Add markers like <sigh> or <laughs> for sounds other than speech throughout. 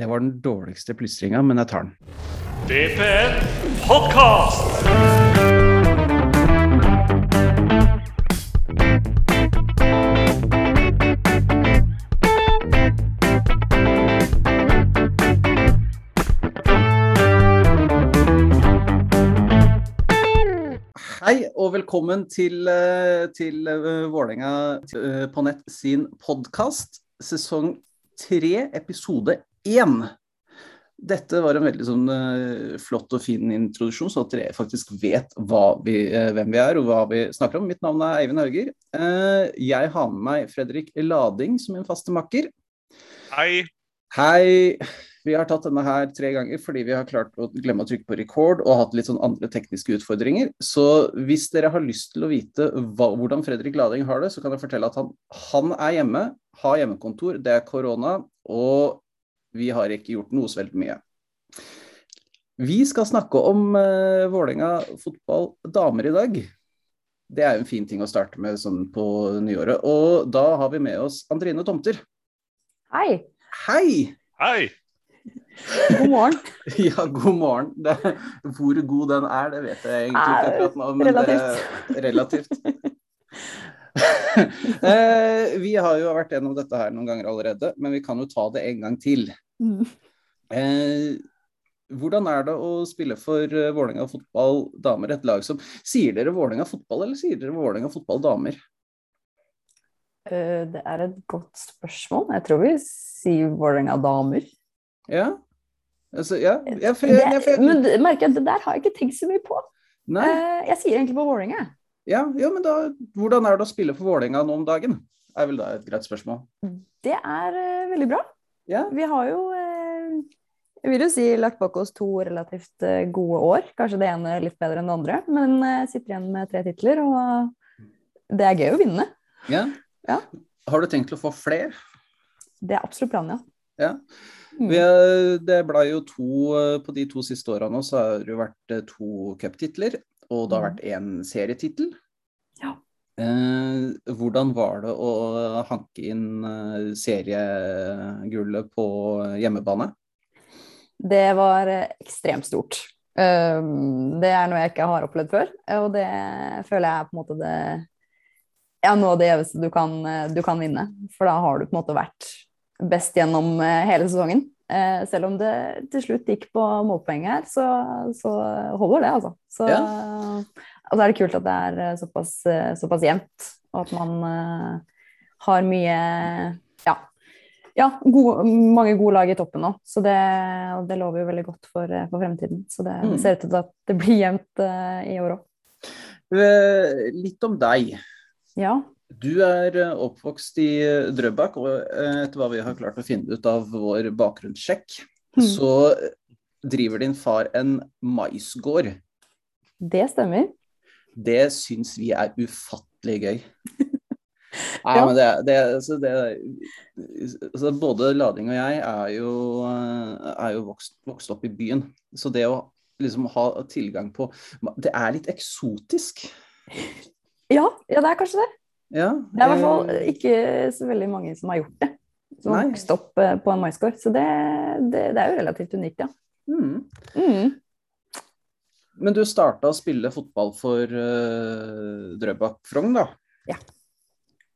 Det var den dårligste plystringa, men jeg tar den. DPN Podcast! Hei og velkommen til, eh, til uh, Vålerenga eh, på nett sin podkast. Sesong tre, episode én. Dette var en veldig sånn eh, flott og fin introduksjon, så at dere faktisk vet vi, eh, hvem vi er og hva vi snakker om. Mitt navn er Eivind Hauger. Eh, jeg har med meg Fredrik Lading som min faste makker. Hei. Hei. Vi har tatt denne her tre ganger fordi vi har klart å glemme å trykke på record og hatt litt sånn andre tekniske utfordringer. Så hvis dere har lyst til å vite hva, hvordan Fredrik Lading har det, så kan jeg fortelle at han, han er hjemme, har hjemmekontor, det er korona, og vi har ikke gjort noe så veldig mye. Vi skal snakke om uh, Vålerenga fotball damer i dag. Det er jo en fin ting å starte med sånn på nyåret. Og da har vi med oss Andrine Tomter. Hei. Hei! Hei. God morgen. <laughs> ja, god morgen. Det, hvor god den er, det vet jeg egentlig ikke akkurat nå. Men relativt. Det, relativt. <laughs> <laughs> eh, vi har jo vært gjennom dette her noen ganger allerede, men vi kan jo ta det en gang til. Mm. Eh, hvordan er det å spille for uh, Vålerenga fotball damer, et lag som Sier dere Vålerenga fotball, eller sier dere Vålerenga fotball damer? Uh, det er et godt spørsmål. Jeg tror vi sier Vålerenga damer. Ja. Altså, ja. Jeg, jeg, jeg, men merker jeg, det der har jeg ikke tenkt så mye på. Nei. Uh, jeg sier egentlig på Vålerenga. Ja, ja, men da, hvordan er det å spille for Vålerenga nå om dagen? er vel da et greit spørsmål. Det er uh, veldig bra. Ja. Vi har jo, uh, jeg vil jo si, lagt bak oss to relativt uh, gode år. Kanskje det ene litt bedre enn det andre, men sitter igjen med tre titler, og det er gøy å vinne. Ja. ja. Har du tenkt å få flere? Det er absolutt planen, ja. ja. Vi, mm. det ble jo to På de to siste åra nå så har det jo vært to cuptitler og det har vært én serietittel. Ja. Eh, hvordan var det å hanke inn eh, seriegullet på hjemmebane? Det var ekstremt stort. Um, det er noe jeg ikke har opplevd før, og det føler jeg er på en måte det ja, noe av det gjeveste du kan, du kan vinne. For da har du på en måte vært best gjennom eh, hele sesongen. Eh, selv om det til slutt gikk på målpoeng her, så, så, holder det, altså. Så ja. altså er det kult at det er eh, såpass, eh, såpass jevnt, og at man eh, har mye ja, ja gode, mange gode lag i toppen nå. Så det, det lover jo veldig godt for, for fremtiden. Så det, mm. det, ser ut til at det blir jevnt eh, i år òg. Litt om deg. Ja. Du er eh, oppvokst i eh, Drøbak, og eh, etter hva vi har klart å finne ut av vår bakgrunnssjekk, mm. så driver din far en maisgård. Det stemmer. Det syns vi er ufattelig gøy. <laughs> Nei, ja. men det, det, altså det altså Både Lading og jeg er jo, er jo vokst, vokst, opp i byen. Så det å liksom ha tilgang på Det er litt eksotisk. Ja, ja det er kanskje det. Ja, det er i hvert fall eh, ikke så veldig mange som har gjort det. Som har vokst opp eh, på en maisgård. Så det, det, det, er jo relativt unikt, ja. Mm. Mm. Men du starta å spille fotball for uh, Drøbak Frogn, da? Ja.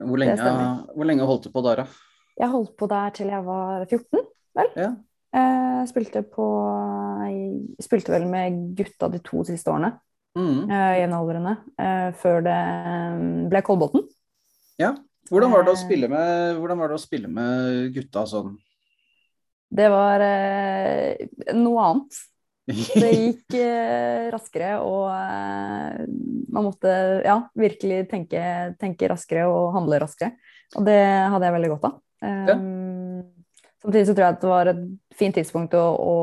Hvor lenge, hvor lenge, holdt du på der, da? Jeg holdt på der til jeg var 14, vel. Ja. Jeg spilte på Jeg spilte vel med gutta de to siste årene. Mm. Jevnaldrende. Før det ble Kolbotn. Ja. Hvordan var det å eh. spille med, hvordan var det å spille med gutta sånn? Det var eh, noe annet. Det <laughs> gikk eh, raskere, og eh, man måtte ja, virkelig tenke, tenke, raskere og handle raskere. Og det hadde jeg veldig godt av. Ja. Um, samtidig så tror jeg at det var et fint tidspunkt å, å,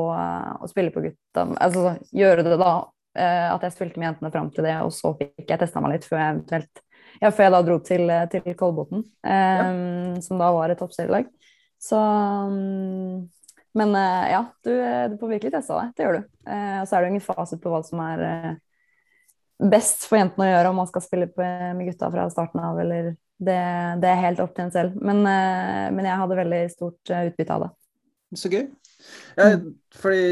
å spille på gutta Altså gjøre det da. Eh, at jeg spilte med jentene fram til det, og så fikk jeg testa meg litt før jeg eventuelt ja, før jeg da dro til, til Kolbotn, eh, ja. som da var et toppserielag. Så um, Men eh, ja, du, du, får virkelig testa deg. Det gjør du. Eh, og så er det ingen fasit på hva som er eh, best for jentene å gjøre, om man skal spille med gutta fra starten av, eller det, det, er helt opp til en selv. Men, eh, men jeg hadde veldig stort eh, utbytte av det. Så gøy. Jeg, fordi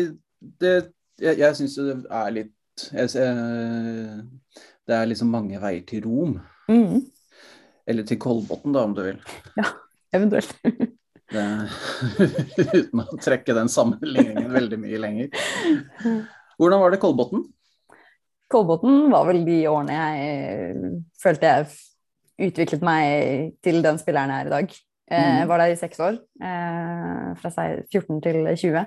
det Jeg, jeg syns jo det er litt jeg, jeg, Det er liksom mange veier til Rom. Mm, Eller til Kolbotn, da, om du vil. Ja, eventuelt. Det, <laughs> uten å trekke den sammenligningen veldig mye lenger. Hvordan var det Kolbotn? Kolbotn var vel de årene jeg følte jeg utviklet meg til den spilleren jeg er i dag. Eh, Mhm. Jeg var der i seks år, eh, fra 14 til 20.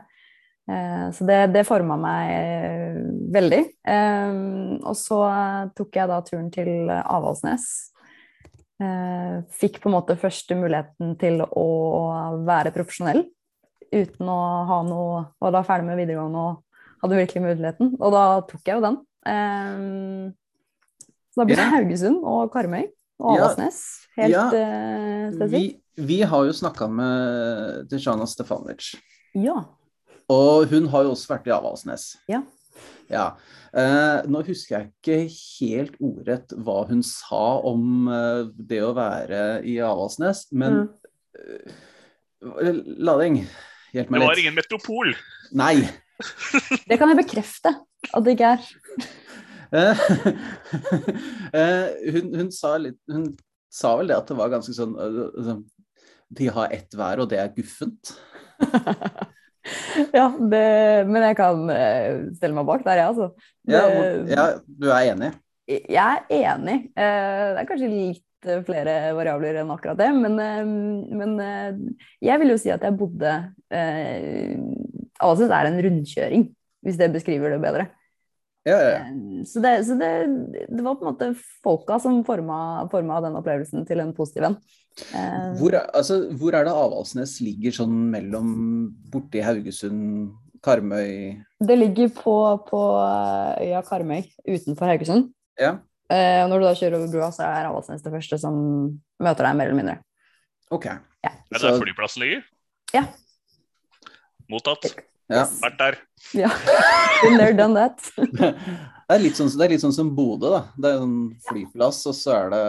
Eh, Så det, det forma meg eh, veldig. Eh, Og så tok jeg da turen til Avaldsnes. Fikk på en måte første muligheten til å være profesjonell uten å ha noe Var da ferdig med videregående og hadde virkelig muligheten. Og da tok jeg jo den. Så da ble det Ja. Haugesund og Karmøy og Avaldsnes. Helt Ja. spesifikt. Vi, vi har jo snakka med Tishana Stefanovic, Ja. Og hun har jo også vært i Avaldsnes. Ja. Ja. Eh, nå husker jeg ikke helt ordrett hva hun sa om eh, det å være i Avaldsnes, men eh, Lading, hjelp Det var litt. ingen metropol. Nei. <laughs> Det kan jeg bekrefte at det ikke er. Eh, <laughs> eh, hun, hun, sa litt, hun sa vel det at det var ganske sånn eh, sånn, De har ett hver, og det er guffent. <laughs> <laughs> Ja, det, men jeg kan eh, stelle meg bak der, jeg, altså. Ja, Det- ja, ja, du er enig? Jeg er enig. Eh, Det er kanskje litt eh, flere variabler enn akkurat det, men, men jeg vil jo si at jeg bodde Avaldsnes er en rundkjøring, hvis det beskriver det bedre. Ja, ja. Så, det, så det, det var på en måte folka som forma, forma den opplevelsen til en positiv en. Eh, Hvor, altså, hvor er det Avaldsnes ligger sånn mellom borti Haugesund, Karmøy Det ligger på, på eh, øya Karmøy utenfor Haugesund. Ja, Eh, og når du da kjører over brua, så er Avaldsnes det første som møter deg, mer eller mindre. OK. Er det der flyplassen ligger? Ja. Mottatt. Ja. Vært der. Ja. <laughs> Been there, done that. <laughs> Det er litt sånn, det er litt sånn som Bodø, da. Det er en flyplass, og så er det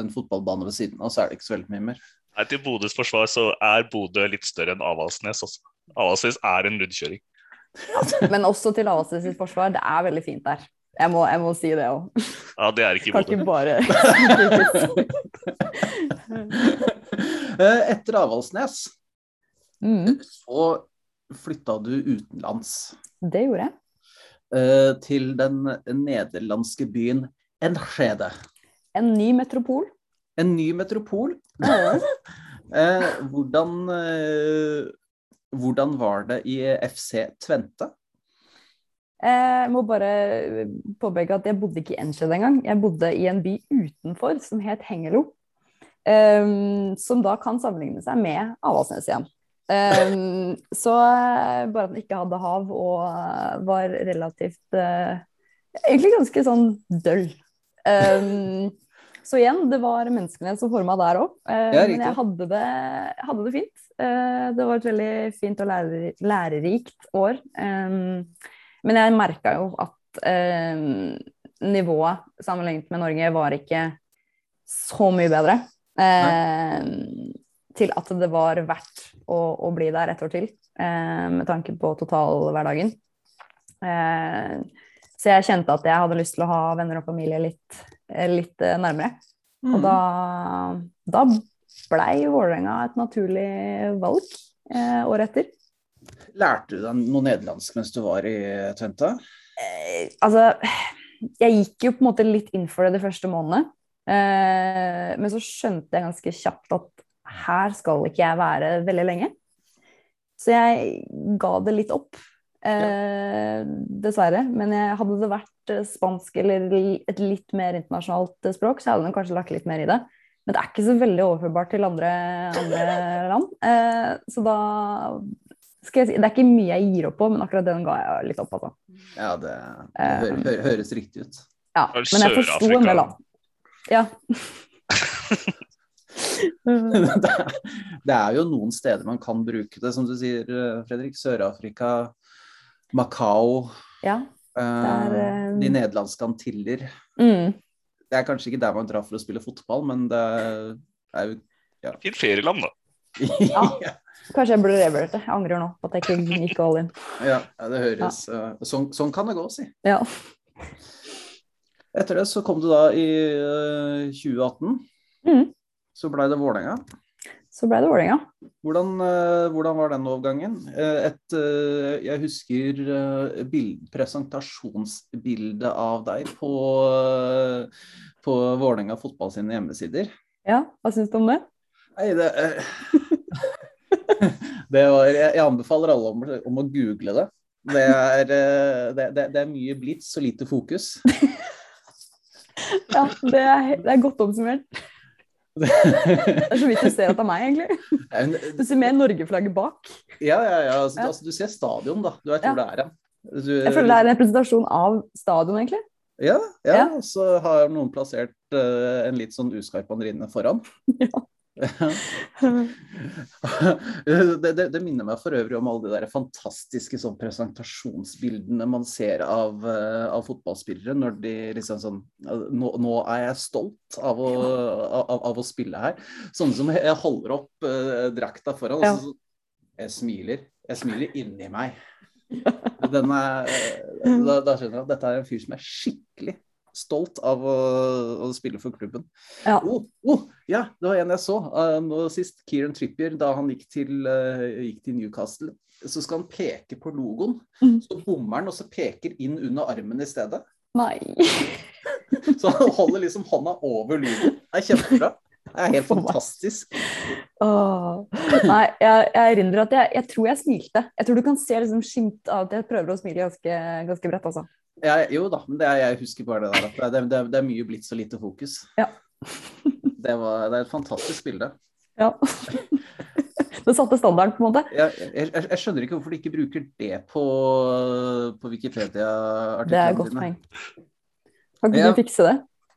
en fotballbane ved siden av, så er det ikke så veldig mye mer. Nei, til Bodøs forsvar så er Bodø litt større enn Avaldsnes. Også. Avaldsnes er en rundkjøring. Men også til Avaldsnes sitt forsvar, det er veldig fint der. Jeg må, jeg må si det òg. Ja, det er ikke i Kan Bodø. ikke bare <laughs> Eh, Etter Avaldsnes mm, så flytta du utenlands. Det gjorde jeg. Eh, Til den nederlandske byen Enschede. En ny metropol. En ny metropol. <laughs> Eh, hvordan, eh, hvordan var det i FC Tvente? Jeg må bare påpeke at jeg bodde ikke i Enskjed engang. Jeg bodde i en by utenfor som het Hengelo. Um, som da kan sammenligne seg med Avaldsnes igjen. Um, så eh, bare at den ikke hadde hav og eh, var relativt uh, Egentlig ganske sånn døll. Um, så igjen, det var menneskene som forma der òg. Ja, men jeg hadde det, hadde det fint. Uh, det var et veldig fint og lærer, lærerikt år. Um, men jeg merka jo at nivået sammenlignet med Norge var ikke så mye bedre. Eh, til at det var verdt å, å bli der et år til, eh, med tanke på totalhverdagen. Eh, så jeg kjente at jeg hadde lyst til å ha venner og familie litt, eh, litt eh, nærmere. Og da, da blei Vålerenga et naturlig valg eh, året etter. Lærte du deg noe nederlandsk mens du var i Tvente? Eh, altså, jeg gikk jo på en måte litt inn for det de første månedene. Eh, men så skjønte jeg ganske kjapt at her skal ikke jeg være veldig lenge. Så jeg ga det litt opp. Eh, dessverre. Men jeg, hadde det vært eh, spansk eller et litt mer internasjonalt eh, språk, så hadde jeg kanskje lagt litt mer i det. Men det er ikke så veldig overførbart til andre, andre <laughs> land. Eh, så da skal jeg si Det er ikke mye jeg gir opp på, men akkurat den ga jeg litt opp, altså. Ja, det, det hø Um, hø høres riktig ut. Ja, men jeg forsto en del, da. Ja. <laughs> <laughs> det, er, det er jo noen steder man kan bruke det, som du sier, eh, Fredrik. Sør-Afrika, Macau, ja. eh, er, uh, de nederlandske antiller. Mm. Det er kanskje ikke der man drar for å spille fotball, men det er jo Fint ferieland, da. <laughs> Ja. Kanskje jeg burde revurdert det. Jeg angrer nå på at jeg ikke gikk all in. ja, ja, det høres uh, sånn, sånn kan det gå, si. Ja. Etter det så kom du da i uh, 2018. Mm. Så blei det Vålerenga. Så ble det Vålerenga. Hvordan, uh, hvordan var den overgangen? Uh, et, uh, jeg husker bild, presentasjonsbildet av deg på, på Vålerenga fotball sine hjemmesider. Ja, hva syns du om det? Nei, det <laughs> Det var jeg anbefaler alle om, om, å google det. Det er, det, det, det er mye blits og lite fokus. <laughs> Ja, det er, det er godt oppsummert. Det er så vidt du ser at det er meg, egentlig. Du ser mer Norge-flagget bak. Ja, ja, ja. Altså, ja. Altså, du ser stadion, da. Du vet hvor det er hen. Jeg føler det er en representasjon av stadion, egentlig. Ja, ja. ja. så har noen plassert uh, en litt sånn uskarp bandrine foran. <laughs> Ja. <laughs> <laughs> det, det, det, minner meg for øvrig om alle de der fantastiske sånn, presentasjonsbildene man ser av, uh, av, fotballspillere når de liksom sånn nå, nå er jeg stolt av å, av, av å, spille her. Sånne som jeg holder opp eh, drakta foran, og så, jeg smiler. Jeg smiler inni meg. Er, da, da, skjønner jeg at dette er en fyr som er skikkelig stolt av å, å spille for klubben. Ja. Oh, oh, ja, det var en jeg så uh, nå sist. Kieran Trippier, da han gikk til, uh, gikk til, Newcastle. Så skal han peke på logoen. Mm. Så bommer han, og så peker inn under armen i stedet. Nei. <laughs> så han holder liksom hånda over logoen. Det er kjempebra. Det er helt <laughs> fantastisk. Åh. Nei, jeg, jeg erindrer at jeg, jeg, tror jeg smilte. Jeg tror du kan se liksom skimt av at jeg prøver å smile ganske, ganske bredt, altså. Ja, jo da, men det er, jeg husker bare det der. At det, det, det er mye blitt så lite fokus. Ja. <laughs> det, var, det er et fantastisk bilde. Ja. <laughs> Det satte standarden, på en måte. Ja, jeg, jeg, jeg, skjønner ikke hvorfor de ikke bruker det på, på Wikipedia-artiklene Det er et godt poeng. Kan ikke ja. du fikse det?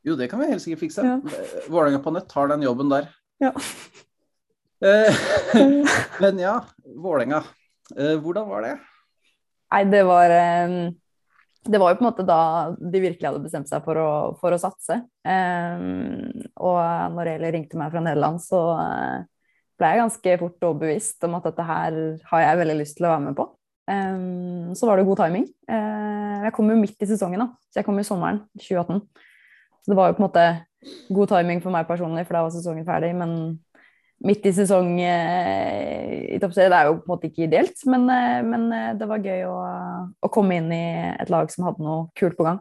Jo, det kan vi helt sikkert fikse. Ja. Vålerenga på nett har den jobben der. Ja. Eh, <laughs> men ja, Vålerenga. Eh, hvordan var det? Nei, det var um det var jo på en måte da de virkelig hadde bestemt seg for å, for å satse. Um, og når Eli ringte meg fra Nederland, så uh, ble jeg ganske fort overbevist om at dette her har jeg veldig lyst til å være med på. Um, så var det god timing. Uh, jeg kom jo midt i sesongen, da, så jeg kom i sommeren 2018. Så det var jo på en måte god timing for meg personlig, for da var sesongen ferdig. Men midt i sesong eh, i toppserien. Det er jo på en måte ikke ideelt, men, eh, men eh, det var gøy å, å, komme inn i et lag som hadde noe kult på gang.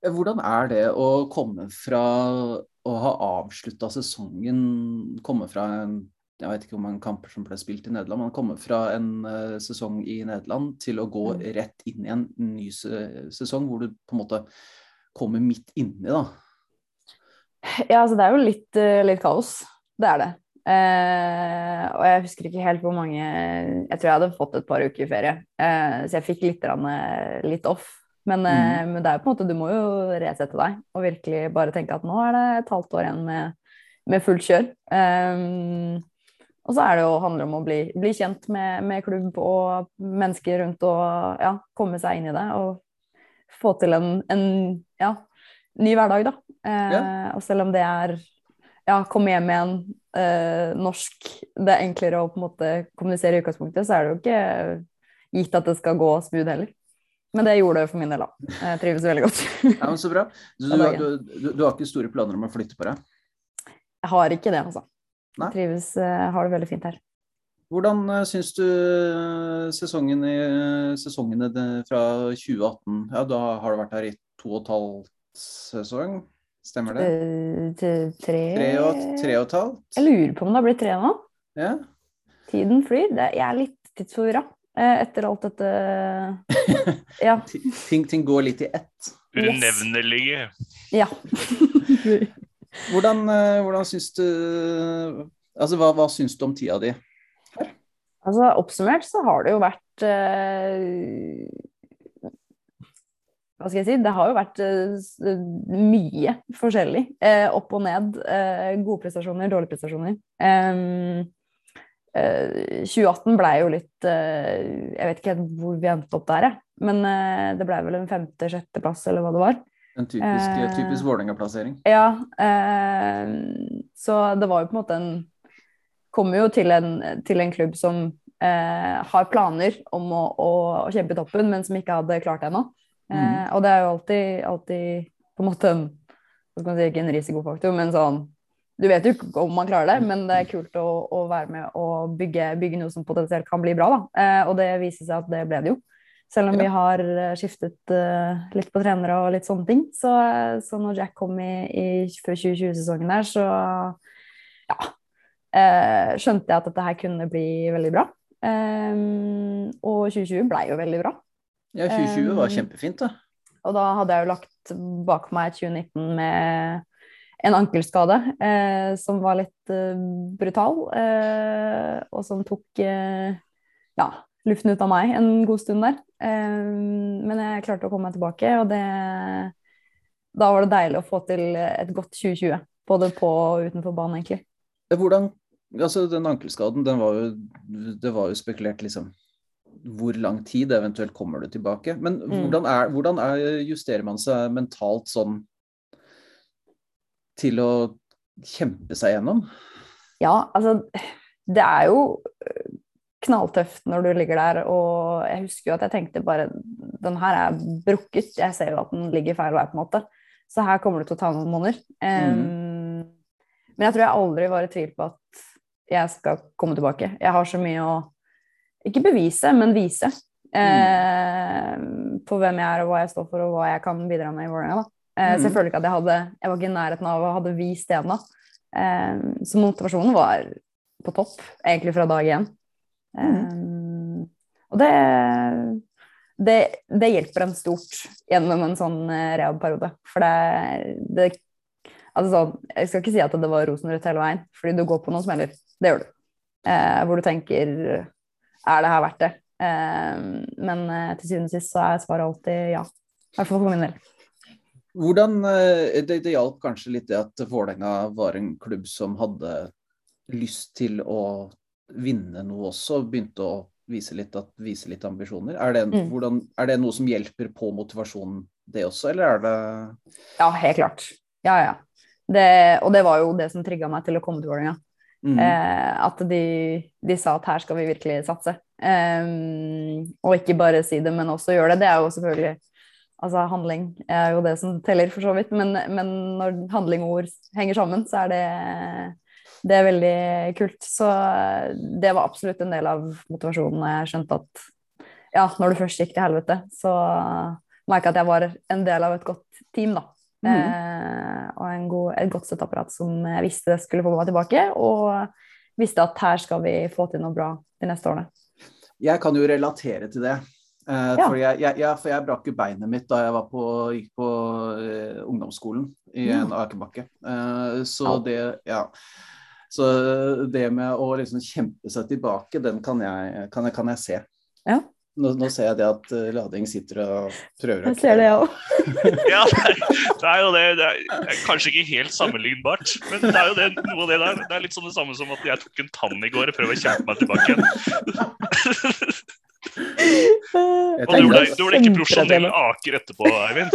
Hvordan er det å komme fra å ha avslutta sesongen, komme fra en jeg vet ikke hvor mange kamper som ble spilt i Nederland, men komme fra en uh, sesong i Nederland til å gå mm. rett inn i en ny sesong, hvor du på en måte kommer midt inni, da? Ja, altså det er jo litt, uh, litt kaos det er det. Eh, og jeg husker ikke helt hvor mange Jeg tror jeg hadde fått et par uker ferie, eh, så jeg fikk litt, litt off. Men, eh, mm. men, det er jo på en måte, du må jo resette deg og virkelig bare tenke at nå er det et halvt år igjen med, med fullt kjør. Um, og så er det jo, handler det om å bli, bli kjent med, med, klubb og mennesker rundt og ja, komme seg inn i det. Og få til en, en ja, ny hverdag, da. Eh, ja. Og selv om det er ja, komme hjem igjen, eh, norsk Det er enklere å på en måte kommunisere i utgangspunktet, så er det jo ikke gitt at det skal gå smooth heller. Men det gjorde det for min del, da. Jeg trives veldig godt. ja, men Så bra. Du, <laughs> du, du, du, har ikke store planer om å flytte på deg? Jeg har ikke det, altså. Jeg trives, jeg har det veldig fint her. Hvordan uh, syns du sesongen i, sesongene fra 2018 Ja, da har du vært her i to og et halvt sesong? Stemmer det? Til tre Tre og, tre og et halvt? Jeg lurer på om det har blitt tre nå. Ja. Tiden flyr. Det, jeg er litt tidsforvirra eh, etter alt dette <laughs> Ja. ting, ting, går litt i ett. Unevnelige. Ja. <laughs> hvordan, eh, hvordan syns du Altså, hva, hva syns du om tida di her? Altså, oppsummert så har det jo vært uh, hva skal jeg si, det har jo vært uh, mye forskjellig. Uh, opp og ned. Uh, gode prestasjoner, dårlige prestasjoner. Um, 2018 blei jo litt Jeg vet ikke hvor vi endte opp der, jeg. Men det blei vel en femte-sjetteplass, eller hva det var. En typisk, typisk Vålerenga-plassering. Ja. så det var jo på en måte en kommer jo til en, til en klubb som har planer om å, å, å, kjempe i toppen, men som ikke hadde klart det ennå. Eh, mm. Og det er jo alltid, alltid på en måte en, hva skal man si, ikke en risikofaktor, men sånn Du vet jo ikke om man klarer det, men det er kult å, å være med og bygge, bygge, noe som potensielt kan bli bra. Da. Eh, og det viser seg at det ble det jo. Selv om ja. vi har eh, skiftet uh, litt på trenere og litt sånne ting. Så, så når Jack kom i, i før 2020-sesongen der, så ja, uh, skjønte jeg at dette her kunne bli veldig bra. Um, og 2020 blei jo veldig bra. Ja, 2020 var kjempefint, da. Og da hadde jeg jo lagt bak meg 2019 med en ankelskade eh, som var litt eh, brutal, eh, og som tok eh, ja, luften ut av meg en god stund der. Men jeg klarte å komme meg tilbake, og det Da var det deilig å få til et godt 2020, både på og utenfor banen, egentlig. Hvordan Altså, den ankelskaden, den var jo Det var jo spekulert, liksom hvor lang tid eventuelt kommer du tilbake. Men mm. hvordan, er, hvordan er, justerer man seg mentalt sånn til å kjempe seg gjennom? Ja, altså Det er jo øh, knalltøft når du ligger der, og jeg husker jo at jeg tenkte bare Den her er brukket, jeg ser jo at den ligger feil vei, på en måte. Så her kommer det til å ta noen måneder. Um, mm. Men jeg tror jeg aldri var i tvil på at jeg skal komme tilbake. Jeg har så mye å ikke bevise, men vise. Eh, mm. På hvem jeg er, og hva jeg står for, og hva jeg kan bidra med i Vålerenga. Eh, mm. Så jeg føler ikke at jeg hadde Jeg var ikke i nærheten av å hadde vist det ennå. Eh, så motivasjonen var på topp, egentlig fra dag én. Mm. og det, det, det hjelper en stort gjennom en sånn eh, rehab-periode. For det, det Altså sånn, jeg skal ikke si at det var rosenrødt hele veien, fordi du går på noen smeller. Det gjør du. Eh, hvor du tenker er det her verdt det? Eh, men eh, til syvende og sist så er svaret alltid ja. I hvert fall for min del. Hvordan, eh, det, det hjalp kanskje litt det at Vålerenga var en klubb som hadde lyst til å vinne noe også, begynte å vise litt, at, vise litt ambisjoner. Er det, mm. hvordan, er det, noe som hjelper på motivasjonen, det også, eller er det Ja, helt klart. Ja, ja. Det, og det var jo det som trigga meg til å komme til Vålerenga. Mm. Eh, at de, de, sa at her skal vi virkelig satse. Um, og ikke bare si det, men også gjøre det. Det er jo selvfølgelig Altså handling er jo det som teller, for så vidt. Men, men når handling og ord henger sammen, så er det, det er veldig kult. Så det var absolutt en del av motivasjonen. Jeg skjønte at ja, når du først gikk til helvete, så merka jeg at jeg var en del av et godt team, da. Mm. Eh, og god, et godt støtteapparat som visste skulle få meg tilbake. Og visste at her skal vi få til noe bra de neste årene. Jeg kan jo relatere til det. Eh, ja. for, jeg, jeg, jeg, for jeg brakk jo beinet mitt da jeg på, gikk på uh, ungdomsskolen i en mm. akebakke. Uh, så ja. det ja. Så det med å liksom kjempe seg tilbake, den kan jeg, kan jeg, kan jeg se. Ja. Nå, nå, ser jeg det at uh, Lading sitter og prøver å Jeg ser det, jeg òg. <laughs> ja, det er, jo det. Det er kanskje ikke helt sammenlignbart, men det er jo det, noe av det der. Det er litt sånn det samme som at jeg tok en tann i går og prøver å kjempe meg tilbake igjen. <laughs> og du ble, du ble ikke profesjonell aker etterpå, Eivind?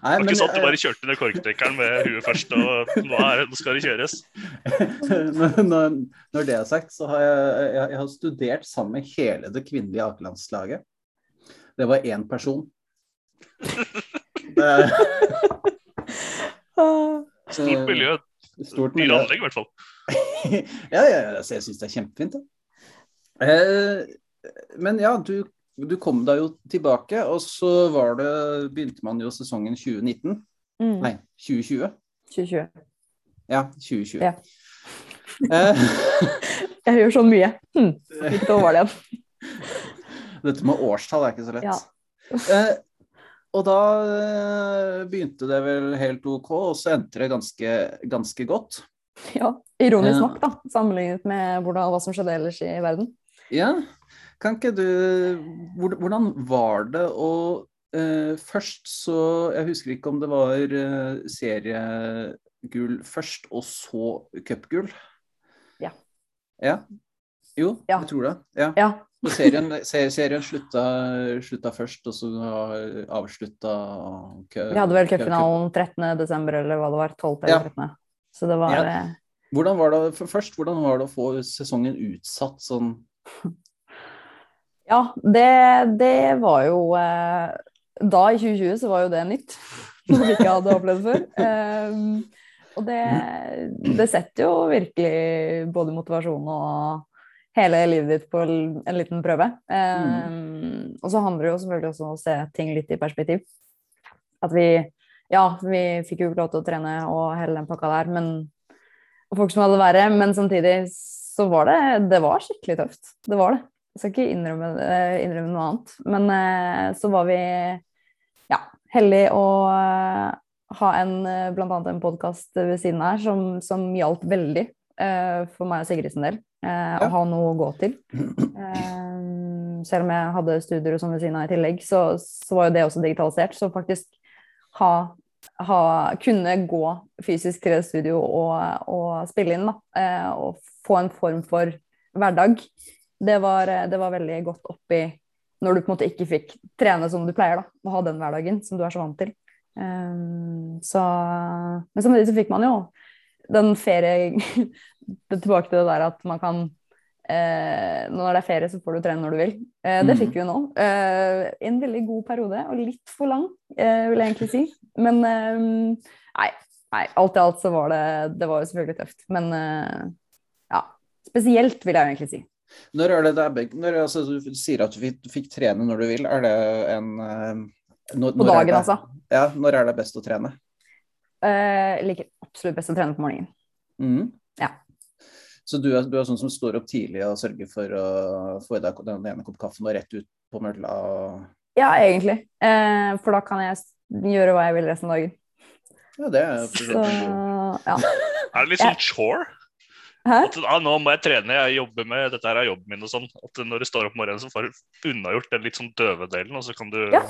Nei, det var ikke sånn at du bare kjørte ned korktrekkeren med huet først, og nå, er, nå skal det kjøres. <laughs> når, når, det er sagt, så har jeg, jeg, jeg har studert sammen med hele det kvinnelige akelandslaget. Det var én person. <laughs> <laughs> Stort miljø. Stort miljø. Dyre anlegg, i hvert fall. ja, ja, ja, jeg syns det er kjempefint. Da. Eh, men ja, du, du, kom deg jo tilbake, og så var det, begynte man jo sesongen 2019. Mm. Nei, 2020. 2020. Ja, 2020. Ja. <laughs> Eh. <laughs> jeg gjør sånn mye. Hm, år var det igjen? <laughs> Dette med årstall er ikke så lett. Ja. eh, og da eh, begynte det vel helt OK, og så endte det ganske, ganske godt. Ja, ironisk eh. nok, da, sammenlignet med hvordan, hva som skjedde ellers i verden. Ja, kan ikke du Hvordan var det å uh, Først så Jeg husker ikke om det var uh, seriegull først, og så cupgull. Ja. Ja? Jo, ja. jeg tror det. Ja. ja. <laughs> Serien, serien slutta, slutta, først, og så avslutta Vi hadde vel cupfinalen 13.12., eller hva det var. 12. eller 13. Så det var ja. Hvordan var det, først, hvordan var det å få sesongen utsatt sånn? <laughs> Ja, det, det var jo eh, Da, i 2020, så var jo det nytt. <laughs> Noe vi ikke hadde opplevd før. Eh, og det, det setter jo virkelig både motivasjon og hele livet ditt på en liten prøve. Um, og så handler det jo selvfølgelig også om å se ting litt i perspektiv. At vi Ja, vi fikk jo ikke lov til å trene og hele den pakka der, men og folk som hadde det verre, men samtidig så var det Det var skikkelig tøft. Det var det. Jeg skal ikke innrømme, innrømme noe annet. Men eh, så var vi ja, heldige å eh, ha en, eh, blant annet en podkast ved siden her som, som hjalp veldig for meg og Sigrid sin del. Å ha noe å gå til. Selv om jeg hadde studier og sånn ved siden av i tillegg, så, så, var jo det også digitalisert. Så faktisk ha, ha kunne gå fysisk til et studio og, og spille inn, da, og få en form for hverdag, det var, det var veldig godt oppi når du på en måte ikke fikk trene som du pleier, da, og ha den hverdagen som du er så vant til. Um, så, men samtidig så fikk man jo den ferie <laughs> Tilbake til det der at man kan eh, Når det er ferie, så får du trene når du vil. Eh, det fikk vi jo nå. Eh, en veldig god periode, og litt for lang, eh, vil jeg egentlig si. Men ehm, nei, nei, alt i alt så var det Det var jo selvfølgelig tøft. Men eh, ja. Spesielt, vil jeg jo egentlig si. Når er det der, når, altså, Du sier at du fikk, fikk, trene når du vil. Er det en eh, når, På dagen, altså? Ja, når er det best å trene? Uh, liker absolutt best å trene på morgenen. Mm. Ja. Så du er, du er, sånn som står opp tidlig og sørger for å få i deg den ene kopp kaffen og rett ut på mølla? Ja, egentlig. Uh, for da kan jeg gjøre hva jeg vil resten av dagen. Ja, det er Så, ja. Er det litt sånn chore? At ah, nå må jeg trene, jeg jobber med dette her er jobben min og sånn. At når du står opp om morgenen, så får du unnagjort den litt sånn døve delen, og så kan du ja.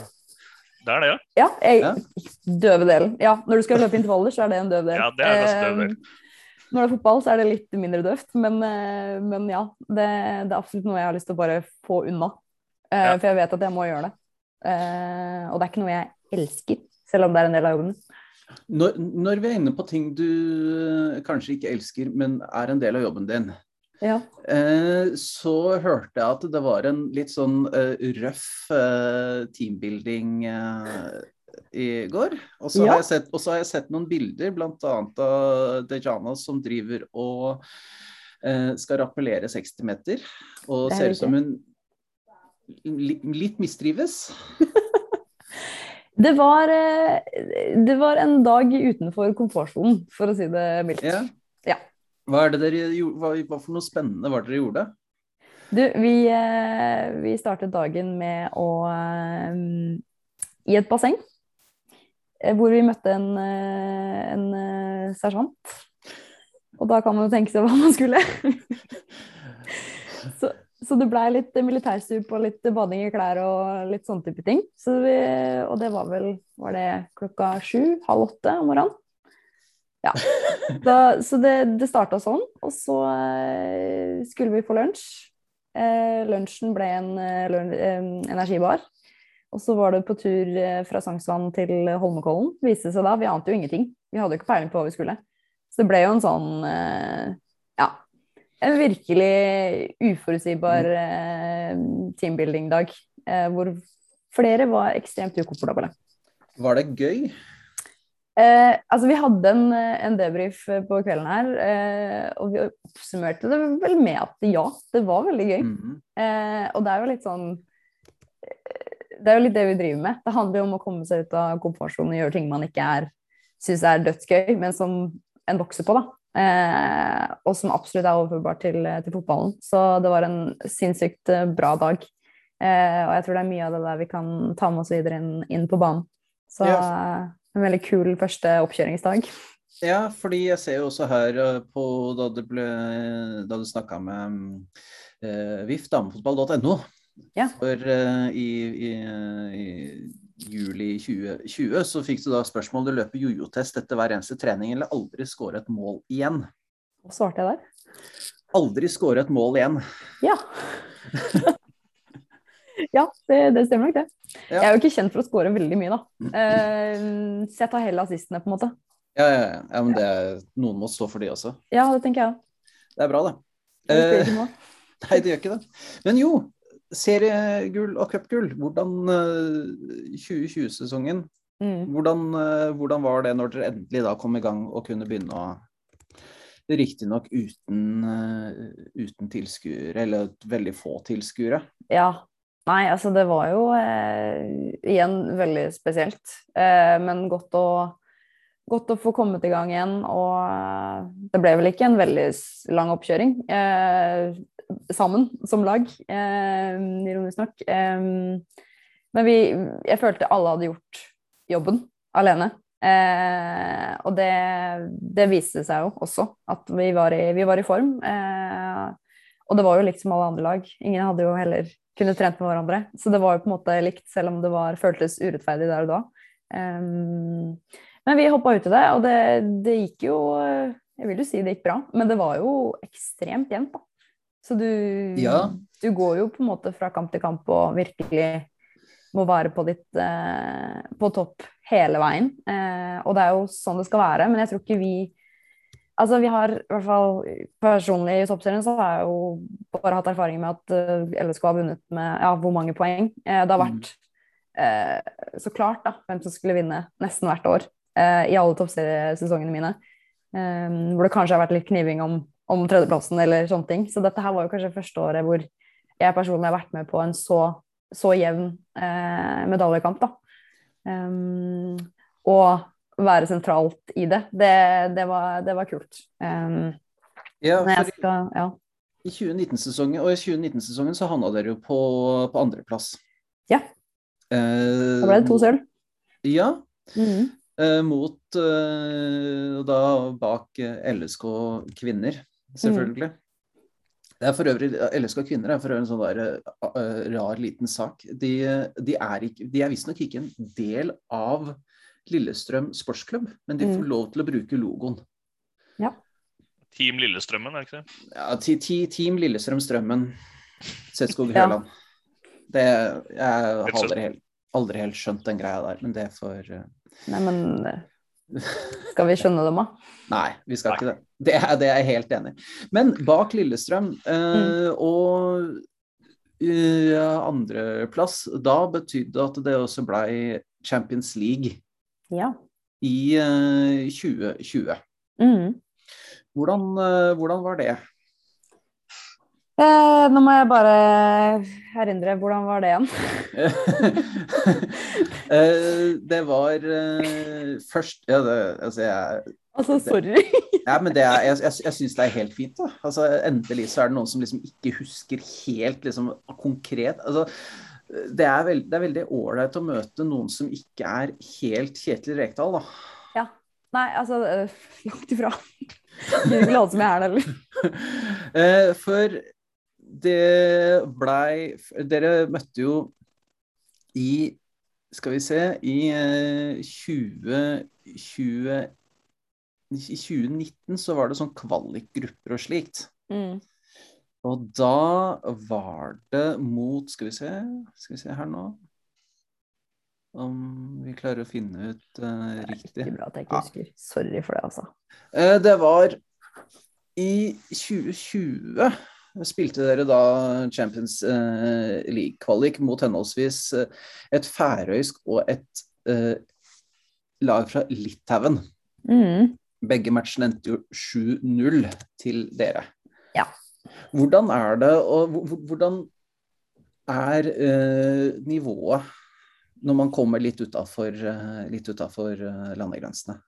Det er det, ja. Ja, jeg, døve delen. Ja, når du skal løpe intervaller, så er det en døv del. Ja, det er ganske døv del. Eh, når det er fotball, så er det litt mindre døvt, men, eh, men ja. Det, det, er absolutt noe jeg har lyst til å bare få unna. Eh, ja. For jeg vet at jeg må gjøre det. Eh, og det er ikke noe jeg elsker, selv om det er en del av jobben. Når, når vi er inne på ting du kanskje ikke elsker, men er en del av jobben din, ja. Eh, så hørte jeg at det var en litt sånn uh, røff teambuilding i går. Og så, ja. har sett, har jeg sett, noen bilder, bl.a. av Dejana som driver og skal rappellere 60 meter. Og ser ut som hun li, litt mistrives. <laughs> det, var, det var en dag utenfor komfortsonen, for å si det mildt. Ja. Hva, er det dere, hva, hva for noe spennende var det dere gjorde? Du, vi, eh, vi startet dagen med å eh, I et basseng. Eh, hvor vi møtte en, en sersjant. Og da kan man jo tenke seg hva man skulle. <laughs> så, så, det blei litt militærstup og litt bading i klær og litt sånne type ting. Vi, og det var vel var det klokka sju, halv åtte om morgenen. Ja. <laughs> Da, så det, det starta sånn, og så eh, skulle vi på lunsj. Eh, lunsjen ble en eh, energibar. Og så var det på tur eh, fra Sangsvann til Holmenkollen. Viste seg da, Vi ante jo ingenting. Vi hadde jo ikke peiling på hva vi skulle. Så det ble jo en sånn eh. En virkelig uforutsigbar eh, teambuilding-dag. hvor flere var ekstremt ukomfortable. Var det gøy? Eh, altså Vi hadde en, en debrief på kvelden her, eh, og vi oppsummerte det vel med at ja, det var veldig gøy. Mm -hmm. eh, og det er jo litt sånn Det er jo litt det vi driver med. Det handler jo om å komme seg ut av komfortsonen og gjøre ting man ikke er syns er dødsgøy, men som en vokser på. da. Eh, og som absolutt er overførbar til, til, fotballen. Så det var en sinnssykt eh, bra dag. Eh, og jeg tror det er mye av det der vi kan ta med oss videre inn, inn på banen. Så ja en veldig kul første oppkjøringsdag. Ja, fordi jeg ser jo også her eh, på da, du, ble, da du snakka med eh, VIF, damefotball.no, ja. for eh, i, i, i, juli 2020 så fikk du da spørsmål du løper jojo-test etter hver eneste trening eller aldri skåre et mål igjen. Hva svarte jeg der? Aldri skåre et mål igjen. Ja. <laughs> ja, det, det stemmer nok, det. Ja. Jeg er jo ikke kjent for å score veldig mye, da. Uh, så jeg tar heller assistene, på en måte. Ja, ja, ja. ja men det, noen må stå for de også. Ja, det tenker jeg òg. Det er bra, det. Det nå. <laughs> nei, det gjør ikke det. Men jo, seriegull og cupgull. Hvordan eh, 2020-sesongen Mm. hvordan, eh, hvordan var det når dere endelig da kom i gang og kunne begynne å Riktignok uten, eh, uten tilskuere, eller veldig få tilskuere. Ja. Nei, altså det var jo eh, igjen veldig spesielt. Eh, men godt å, godt å få kommet i gang igjen. Og eh, det ble vel ikke en veldig lang oppkjøring eh, sammen som lag, eh, ironisk nok. Eh, men vi, jeg følte alle hadde gjort jobben alene. Eh, og det, det viste seg jo også, at vi var i, vi var i form. Eh, og det var jo likt som alle andre lag. Ingen hadde jo heller kunnet trent med hverandre. Så det var jo på en måte likt, selv om det var, føltes urettferdig der og da. Eh, men vi hoppa ut i det, og det, det gikk jo Jeg vil jo si det gikk bra, men det var jo ekstremt jevnt, da. Så du, Ja. du går jo på en måte fra kamp til kamp og virkelig må være på ditt eh, på topp hele veien. Eh, og det er jo sånn det skal være, men jeg tror ikke vi Altså, vi har i hvert fall personlig i toppserien så har jeg jo bare hatt erfaring med at eh, LSK har vunnet med ja, hvor mange poeng. Eh, det har vært eh, så klart da, hvem som skulle vinne nesten hvert år eh, i alle toppseriesesongene mine. Eh, hvor det kanskje har vært litt kniving om, om tredjeplassen eller sånne ting. Så dette her var jo kanskje første året hvor jeg personlig har vært med på en så, så jevn eh, medaljekamp. da. Um, og være sentralt i det. Det, det, var, det var kult. Um, Ja, skal, ja. i 2019-sesongen, og i 2019-sesongen så havna dere jo på, på andreplass. Ja. Eh, Da ble det to sølv. Ja, Mhm. eh, mot eh, da bak eh, LSK kvinner, selvfølgelig. Det er for øvrig, LSK kvinner er for øvrig en sånn der, uh, rar liten sak. De, de er, ikke- de er visstnok ikke en del av Lillestrøm sportsklubb, men de får Mm. lov til å bruke logoen. Team Lillestrømmen, er det ikke det? Ja, ti, ti, Team Lillestrøm Strømmen, Setskog <laughs> Ja. Høland. Det, jeg har aldri helt, aldri helt skjønt den greia der, men det får uh... Nei, men skal vi skjønne dem, da? Nei, vi skal ikke det. Det er, det er jeg helt enig i. Men bak Lillestrøm eh, og uh, andreplass, da betydde at det også blei Champions League Ja. i eh, 2020. Mm. Hvordan, eh, hvordan var det? Eh, nå må jeg bare erindre, hvordan var det igjen? <laughs> Eh, det var eh, først ja, det, altså jeg, Altså, sorry. <laughs> ja, men det er, jeg, jeg, jeg syns det er helt fint. Da. Altså, endelig så er det noen som liksom ikke husker helt liksom, konkret. Altså, det, er veld, det er veldig ålreit å møte noen som ikke er helt Kjetil Rekdal, da. Ja. Nei, altså, eh, langt ifra. Gidder ikke late som jeg er det, eller? <laughs> Eh, for det blei Dere møtte jo i Skal vi se I eh, 2020 I 2019 så var det sånn kvalikgrupper og slikt. Mm. Og da var det mot Skal vi se Skal vi se her nå Om vi klarer å finne ut uh, riktig. Ikke bra at jeg ikke husker. Sorry for det, altså. Eh, Det var i 2020 spilte dere da Champions eh, League-kvalik mot henholdsvis eh, et færøysk og et eh, lag fra Litauen. Mm. Begge matchene endte jo 7-0 til dere. Ja. Hvordan er det, og hvor- hvor- hvordan er eh, nivået når man kommer litt utafor eh, eh, landegrensene?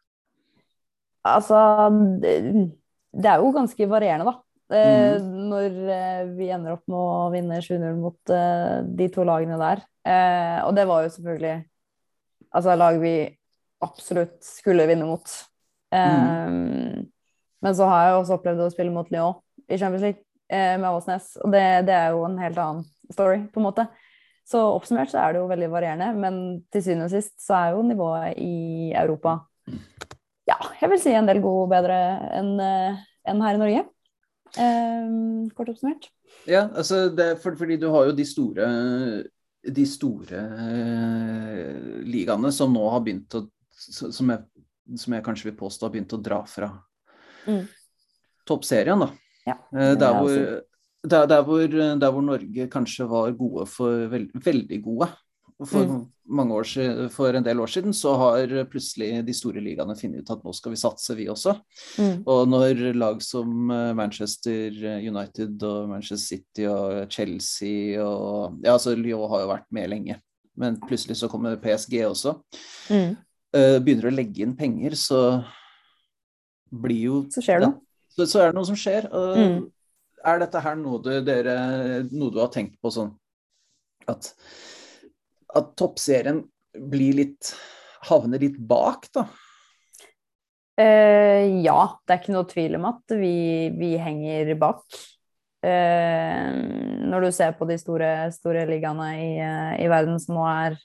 Altså, det, er jo ganske varierende, da. Eh, Når eh, vi ender opp med å vinne 7-0 mot eh, de to lagene der. Og det var jo selvfølgelig altså lag vi absolutt skulle vinne mot. Eh, Men så har jeg også opplevd å spille mot Lyon i Champions League eh, med Åsnes, og det, det er jo en helt annen story, på en måte. Så oppsummert så er det jo veldig varierende, men til syvende og sist så er jo nivået i Europa ja, jeg vil si en del god bedre enn eh, enn her i Norge. Um, kort oppsummert. Ja, altså det, for, fordi du har jo de store de store uh, ligaene som nå har begynt å Som jeg som jeg kanskje vil påstå har begynt å dra fra Mm. toppserien, da. Ja, Eh, det Der hvor, der, der, hvor, der hvor Norge kanskje var gode for veld, veldig gode for Mm. mange år for en del år siden, så har plutselig de store ligaene funnet ut at nå skal vi satse, vi også. Mm. Og når lag som eh, Manchester United og Manchester City og Chelsea og Ja, altså Lyon har jo vært med lenge, men plutselig så kommer PSG også. Mm. Eh, Begynner å legge inn penger, så blir jo Så skjer det noe. så, så er det noe som skjer. Mm. Er dette her noe du, dere, noe du har tenkt på sånn at, at toppserien blir litt havner litt bak, da? Uh, ja, det er ikke noe tvil om at vi, vi henger bak. Uh, når du ser på de store, store ligaene i, uh, i verden som nå er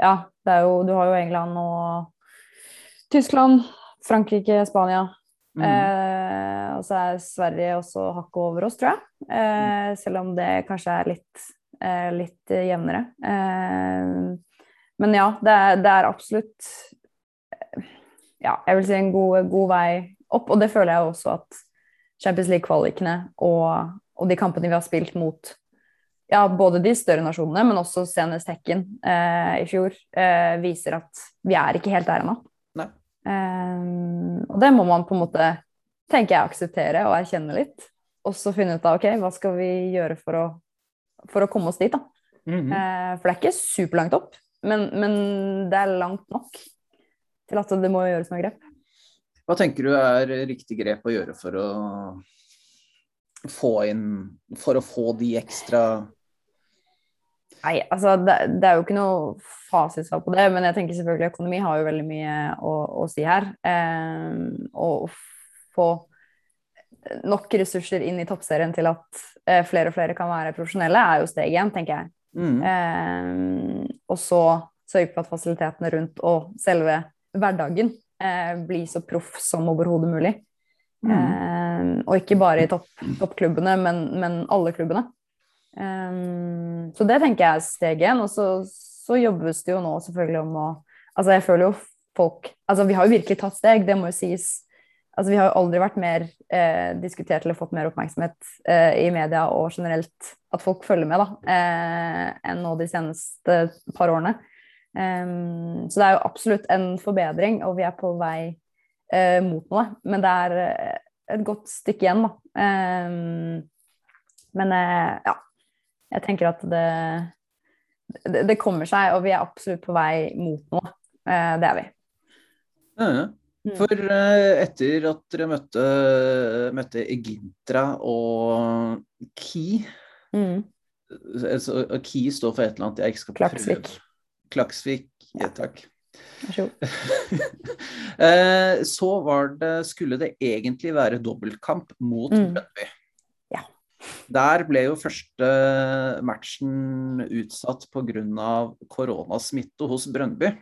Ja, det er jo, du har jo England og Tyskland, Frankrike, Spania. Mm. Eh, og så er Sverige også hakket over oss, tror jeg. Eh, selv om det kanskje er litt, eh, litt jevnere. Eh, men ja, det er, det er absolutt ja, jeg vil si en god, god vei opp. Og det føler jeg også at Champions League-kvalikene og, og de kampene vi har spilt mot ja, både de større nasjonene, men også senest Hekken eh, i fjor, eh, viser at vi er ikke helt der ennå. Eh, og det må man på en måte, tenker jeg, akseptere og erkjenne litt. Og så finne ut av ok, hva skal vi gjøre for å, for å komme oss dit, da. Mhm. Eh, for det er ikke superlangt opp, men, men det er langt nok til at det må gjøres noen grep. Hva tenker du er riktig grep å gjøre for å få inn For å få de ekstra Nei, altså det, det er jo ikke noe fasitsvar på det, men jeg tenker selvfølgelig økonomi har jo veldig mye å, å si her. Eh, og å få nok ressurser inn i toppserien til at eh, flere og flere kan være profesjonelle, er jo steg én, tenker jeg. mm. Eh, og så sørge for at fasilitetene rundt og selve hverdagen eh, blir så proff som overhodet mulig. Mm. Eh, og ikke bare i topp, toppklubbene, men, men alle klubbene. Eh, så det tenker jeg er steg én. Og så, så jobbes det jo nå selvfølgelig om å Altså jeg føler jo folk Altså vi har jo virkelig tatt steg, det må jo sies. Altså Vi har jo aldri vært mer eh, diskutert eller fått mer oppmerksomhet eh, i media og generelt at folk følger med, da, eh, enn nå de seneste par årene. Um, så det er jo absolutt en forbedring, og vi er på vei eh, mot noe. Men det er eh, et godt stykke igjen, da. Um, men eh, ja, jeg tenker at det, det, det kommer seg, og vi er absolutt på vei mot noe. Eh, det er vi. Ja, ja. Mm. For eh, etter at dere møtte, møtte Egintra og Ki Mm. altså, Ki står for et eller annet jeg ikke skal Klaksvik. prøve. Klaksvik. Ja, Ja. takk. Vær så god. <laughs> Eh, så var det, skulle det egentlig være dobbeltkamp mot Mm. Brøndby. Ja. Der ble jo første matchen utsatt pga. koronasmitte hos Brøndby.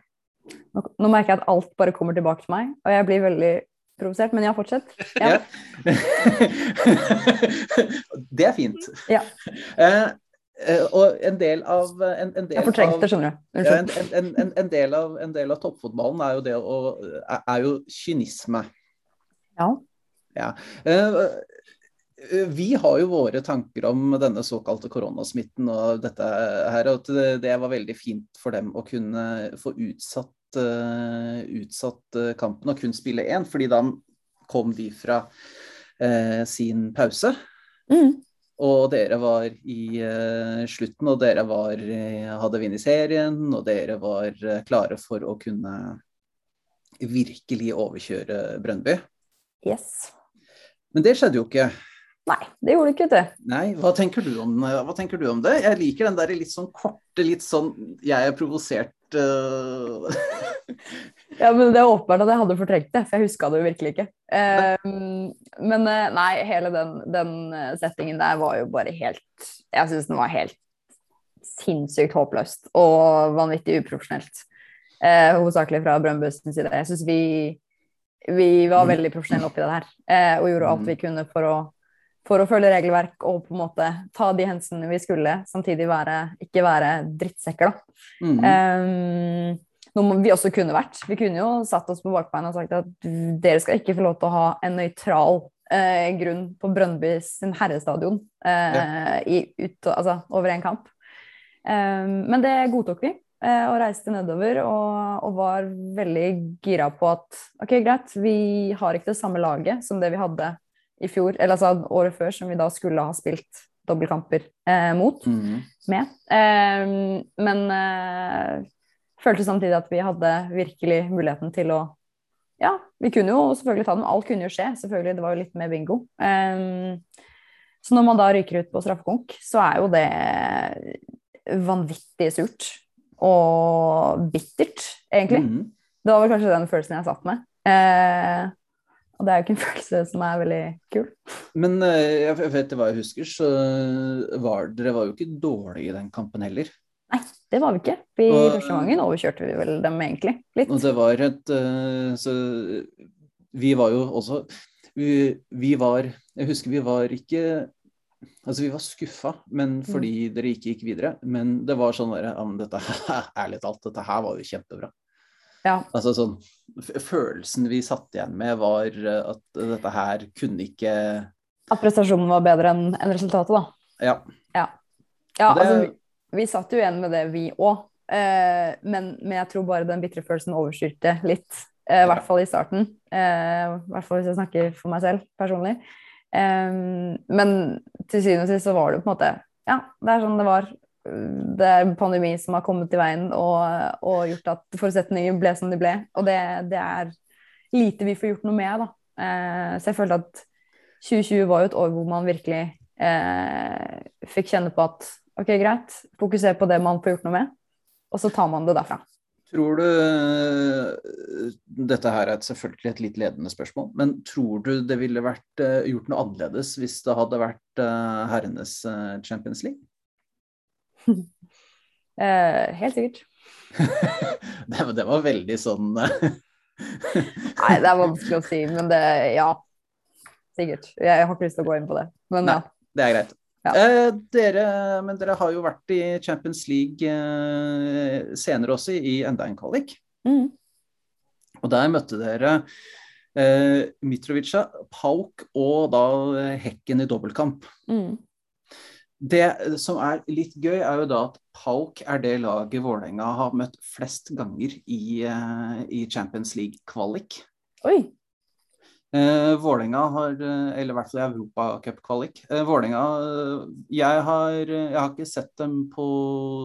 Nå, merker jeg at alt bare kommer tilbake til meg, og jeg blir veldig provosert, men ja, fortsett. Ja. <laughs> det er fint. Ja. Eh, eh, og en del av en, en del Jeg fortrengte det, skjønner du. en, en, del av, en del av toppfotballen er jo det å er, jo kynisme. Ja. Eh, vi har jo våre tanker om denne såkalte koronasmitten og dette her, og at det, var veldig fint for dem å kunne få utsatt, eh, utsatt eh, kampen og kun spille én, fordi da kom de fra eh, sin pause. Mm. Og dere var i eh, slutten, og dere var, eh, hadde vunnet serien, og dere var eh, klare for å kunne virkelig overkjøre Brøndby. Yes. Men det skjedde jo ikke. Nei, det gjorde det ikke, vet du. Nei, hva tenker du om, hva tenker du om det? Jeg liker den der litt sånn korte, litt sånn jeg er provosert uh... <laughs> Ja, men det er åpenbart at jeg hadde fortrengt det, for jeg huska det jo virkelig ikke. Eh, men uh, nei, hele den, den eh, settingen der var jo bare helt Jeg syns den var helt sinnssykt håpløst og vanvittig uprofesjonelt. Eh, hovedsakelig fra Brønnbøsens side. Jeg syns vi, vi var veldig profesjonelle oppi det her eh, og gjorde alt vi kunne for å, for å følge regelverk og på en måte ta de hensynene vi skulle, samtidig være, ikke være drittsekker, da. Mhm. Um, noe vi også kunne vært. Vi kunne jo satt oss på bakbeina og sagt at dere skal ikke få lov til å ha en nøytral eh, grunn på Brøndby sin herrestadion eh, i, ut, altså, over en kamp. Eh, men det godtok vi, eh, og reiste nedover og, og, var veldig gira på at ok, greit, vi har ikke det samme laget som det vi hadde i fjor, eller altså året før, som vi da skulle ha spilt dobbeltkamper eh, mot, Mhm. med. Eh, men eh, følte samtidig at vi hadde virkelig muligheten til å Ja, vi kunne jo selvfølgelig ta dem. Alt kunne jo skje, selvfølgelig. Det var jo litt mer bingo. Eh, så når man da ryker ut på straffekonk, så er jo det vanvittig surt. Og bittert, egentlig. Mhm. Det var vel kanskje den følelsen jeg satt med. Eh, og det er jo ikke en <laughs> følelse som er veldig kul. Men eh, jeg vet hva jeg husker, så var dere var jo ikke dårlige i den kampen heller. Nei, det var vi ikke. I Og- første gangen overkjørte vi vel dem egentlig litt. Og det var et eh, Så vi var jo også vi, vi var Jeg husker vi var ikke Altså, vi var skuffa, men fordi dere ikke gikk videre. Men det var sånn derre <laughs> ærlig talt, dette her var jo kjempebra. Ja. Altså sånn Følelsen vi satt igjen med, var eh, at dette her kunne ikke At prestasjonen var bedre enn en resultatet, da. Ja. Ja, ja det- altså, vi, vi satt jo igjen med det, vi òg. Eh, men, men jeg tror bare den bitre følelsen overstyrte litt. eh, I Ja. hvert fall i starten. Eh, I hvert fall hvis jeg snakker for meg selv personlig. Eh, men til syvende og sist så var det jo på en måte Ja, det er sånn det var. Det er pandemi som har kommet i veien og, og gjort at forutsetninger ble som de ble. Og det, det er lite vi får gjort noe med, da. Eh, så jeg følte at 2020 var jo et år hvor man virkelig eh, fikk kjenne på at ok, greit, fokuser på det man får gjort noe med, og så tar man det derfra. Tror du eh, Dette her er selvfølgelig et litt ledende spørsmål, men tror du det ville vært eh, gjort noe annerledes hvis det hadde vært eh, herrenes Champions League? <laughs> Eh, helt sikkert. <laughs> det, var, det var veldig sånn eh, <laughs> Nei, det er vanskelig å si, men det Ja. Sikkert. Jeg, har ikke lyst til å gå inn på det, men Nei. ja. Det er greit. Ja. Eh, dere, men dere har jo vært i Champions League eh, senere også, i enda en kvalik. Mm. Og der møtte dere eh, Mitrovica, Pauk og da Hekken i dobbeltkamp. Mm. Det som er litt gøy, er jo da at Pauk er det laget Vålerenga har møtt flest ganger i, eh, i Champions League-kvalik. Oi. Eh, Vålerenga har eh, Eller i hvert fall Europacup-kvalik. Eh, Vålerenga eh, jeg, har, eh, jeg har ikke sett dem på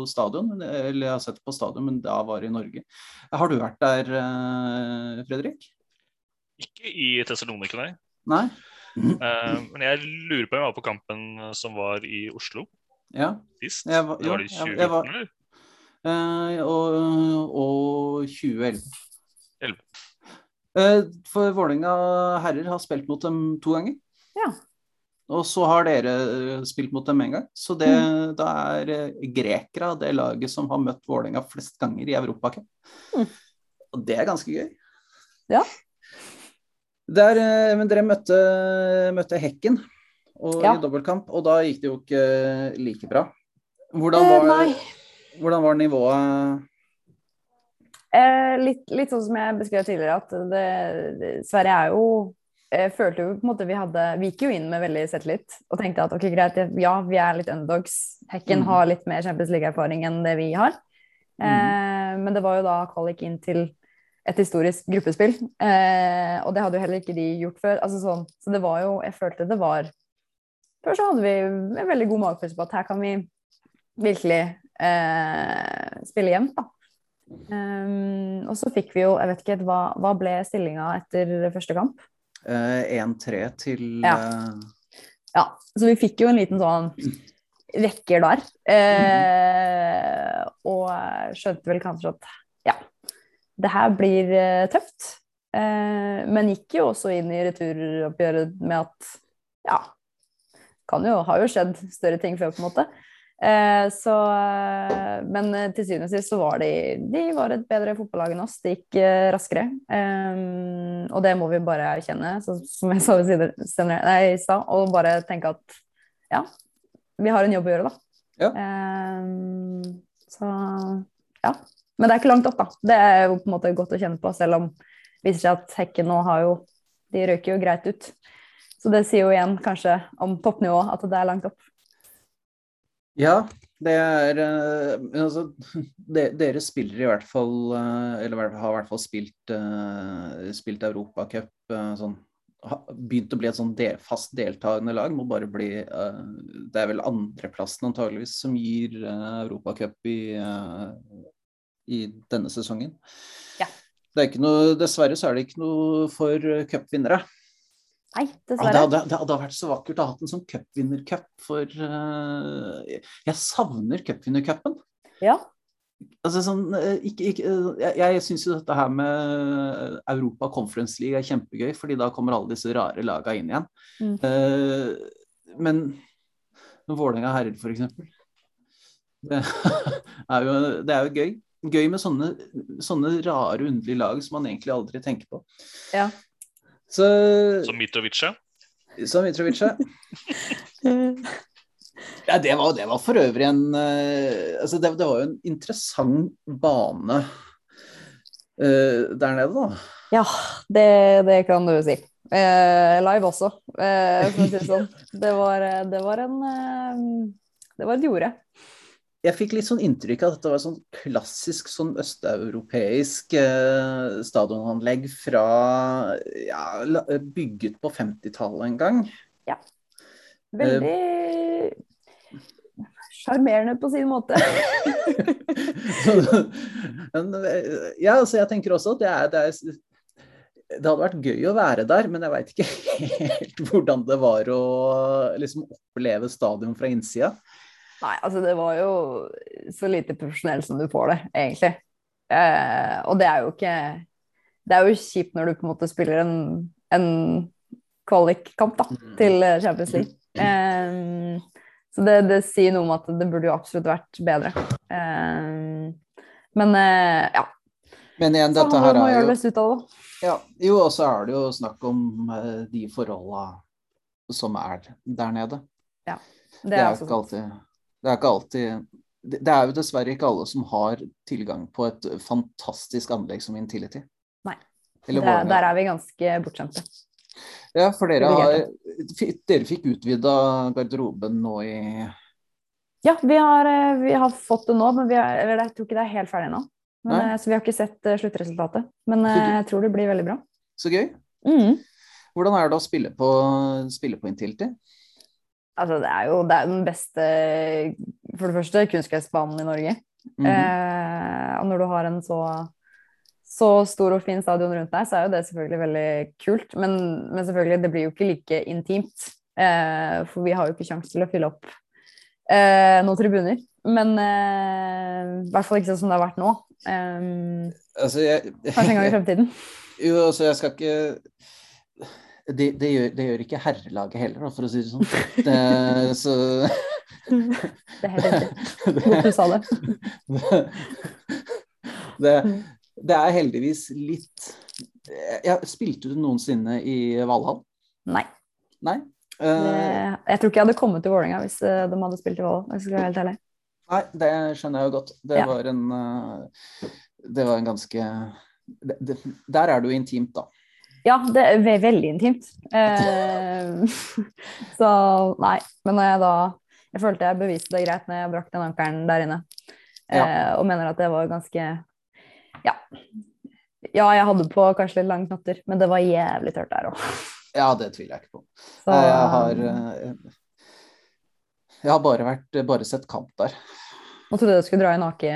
stadion, eller jeg har sett dem på stadion, men da var det i Norge. Har du vært der, eh, Fredrik? Ikke i Thessalonika, nei. Nei? Eh, men jeg lurer på om jeg var på kampen som var i Oslo Ja. sist. Jeg var- det var det i jo, jeg- jeg var- 2014, eller? Uh, og, og 2011. 11. Uh, for Vålerenga herrer har spilt mot dem to ganger. Ja. Og så har dere eh, spilt mot dem én gang. Så det, Mm. da er grekere det laget som har møtt Vålerenga flest ganger i Europacup. Mm. Og det er ganske gøy. Ja. Der, eh, men dere møtte, møtte Hekken og, Ja. i dobbeltkamp, og da gikk det jo ikke like bra. Hvordan Eh, var, eh, hvordan var nivået? Eh, litt, litt sånn som jeg beskrev tidligere, at det, det, Sverige er jo jeg følte jo på en måte Vi hadde, vi gikk jo inn med veldig selvtillit og tenkte at ok, greit, ja, vi er litt underdogs. Hekken Mm. har litt mer Champions League-erfaring enn det vi har. Eh, men det var jo da kvalik inn til et historisk gruppespill. Eh, og det hadde jo heller ikke de gjort før. Altså sånn, så det var jo Jeg følte det var Før så hadde vi en veldig god magefølelse på at her kan vi virkelig eh, spille jevnt, da. Um, og så fikk vi jo, jeg vet ikke, hva, hva ble stillinga etter første kamp? Eh, 1-3 til Ja. eh, Ja, så vi fikk jo en liten sånn vekker der. Eh, og skjønte vel kanskje at ja, det her blir eh, tøft. Eh, men gikk jo også inn i returoppgjøret med at ja, kan jo, har jo skjedd større ting før, på en måte. Eh, så, men til syvende og sist så var de, de var et bedre fotballag enn oss. Det gikk raskere. Og det må vi bare erkjenne, så, som jeg sa senere- i stad. Og bare tenke at ja, vi har en jobb å gjøre, da. Ja. Så ja. Men det er ikke langt opp, da. Det er jo på en måte godt å kjenne på, selv om det viser seg at Hekken nå har jo De røyker jo greit ut. Så det sier jo igjen kanskje om toppnivået at det er langt opp. Ja, det er eh, altså, de, Dere spiller i hvert fall eh, Eller har i hvert fall spilt, uh, spilt Europacup sånn Begynt å bli et sånn del, fast deltakende lag. Må bare bli Det er vel andreplassen antageligvis som gir uh, Europacup i, i denne sesongen. Ja. Noe, dessverre så er det ikke noe for cupvinnere. Nei, Ja, det, dessverre. hadde, det hadde vært så vakkert å ha hatt en sånn cupvinnercup for uh, Jeg savner cupvinnercupen. Ja. Altså sånn, eh, ikke, ikke, eh, jeg jeg syns jo dette her med Europa Conference League er kjempegøy, fordi da kommer alle disse rare laga inn igjen. Mm. Uh, men Vålerenga herrer, for eksempel. Det <laughs> er jo, det er jo gøy. Gøy med sånne, sånne rare, underlige lag som man egentlig aldri tenker på. Ja. Så Som Mitrovice. som Mitrovica. <laughs> Ja, det var, det var for øvrig en uh, altså det, det var jo en interessant bane uh, der nede, da. Ja, det, det kan du si. Uh, live også, eh, for å si det sånn. <laughs> Det var, det var en Det var et jorde. Jeg fikk litt sånn inntrykk av at dette var sånn klassisk sånn østeuropeisk eh, stadionanlegg fra ja, bygget på 50-tallet en gang. Ja. Veldig sjarmerende på sin måte. <laughs> Eh, ja, altså jeg tenker også at det er, det er det hadde vært gøy å være der, men jeg veit ikke <laughs> helt hvordan det var å liksom oppleve stadion fra innsida. Nei, altså det var jo så lite profesjonell som du får det, egentlig. Eh, og det er jo ikke Det er jo kjipt når du på en måte spiller en, en kvalikkamp da, til Champions League. Eh, så det, det sier noe om at det burde jo absolutt vært bedre. Eh, men eh, ja. Men igjen, Sånn dette her er jo ut av det. ja, Jo, og så er det jo snakk om eh, de forholda som er der nede. Det Det er er jo ikke alltid Det er alltid det er jo dessverre ikke alle som har tilgang på et fantastisk anlegg som Intility. Nei. Der, der er vi ganske bortskjemte. Ja, for dere, har, dere fikk utvida garderoben nå i Ja, vi har, eh, vi har fått det nå, men vi har, eller jeg tror ikke det er helt ferdig nå. Men, eh, så vi har ikke sett eh, sluttresultatet. Men jeg tror det blir veldig bra. Så gøy. Mm. Hvordan er det å spille på, spille på Intility? Altså, det er jo det er den beste, for det første, kunstgressbanen i Norge. Mhm. eh, og når du har en så, så stor og fin stadion rundt deg, så er jo det selvfølgelig veldig kult. Men, men selvfølgelig, det blir jo ikke like intimt. Eh, for vi har jo ikke sjanse til å fylle opp eh, noen tribuner. Men eh, i hvert fall ikke sånn som det har vært nå. Eh, Altså, jeg, kanskje en gang i fremtiden. <laughs> Jo, altså, jeg skal ikke det, det, gjør, det gjør ikke herrelaget heller, for å si det sånn. <laughs> Det, så Det er helt riktig. Godt du sa det. <laughs> det, det er heldigvis litt ja, Spilte du noensinne i Valhall? Nei. Nei? Det, Eh, jeg tror ikke jeg hadde kommet til Vålerenga hvis eh, de hadde spilt i Valhall. jeg skal være helt ærlig. nei, det skjønner jeg jo godt. Det Ja. var en eh, Det var en ganske det, det, Der er du intimt, da. Ja, det er ve veldig intimt. Eh, <laughs> så nei. Men når jeg da Jeg følte jeg beviste det greit når jeg brakk den ankelen der inne. Eh, og mener at det var ganske Ja. Ja, jeg hadde på kanskje litt lange knotter, men det var jævlig tørt der òg. <laughs> Ja, det tviler jeg ikke på. Så Jeg har eh, Jeg har bare vært bare sett kamp der. Nå trodde jeg du skulle dra inn ake,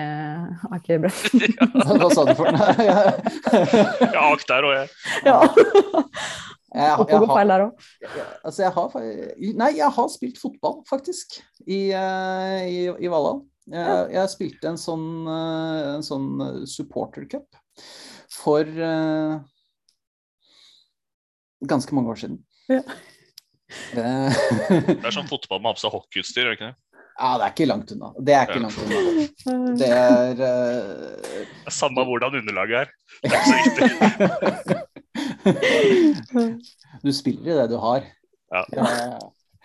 akebrett. <laughs> Hva sa du for noe? <laughs> Jeg, har akt der, og jeg ja. jeg, jeg, har, òg. altså jeg har Nei, jeg har spilt fotball, faktisk, i, eh, i, i Valhall. Jeg, jeg spilte en sånn, eh, en sånn supportercup for uh, ganske mange år siden. Ja. <laughs> Det er sånn fotball med seg hockeyutstyr, er det ikke det? Ja, det er ikke langt unna. Det er ikke langt unna. <laughs> Det er uh... Samme hvordan underlaget er. Det er ikke så viktig. Du spiller i det du har. Ja. Uh,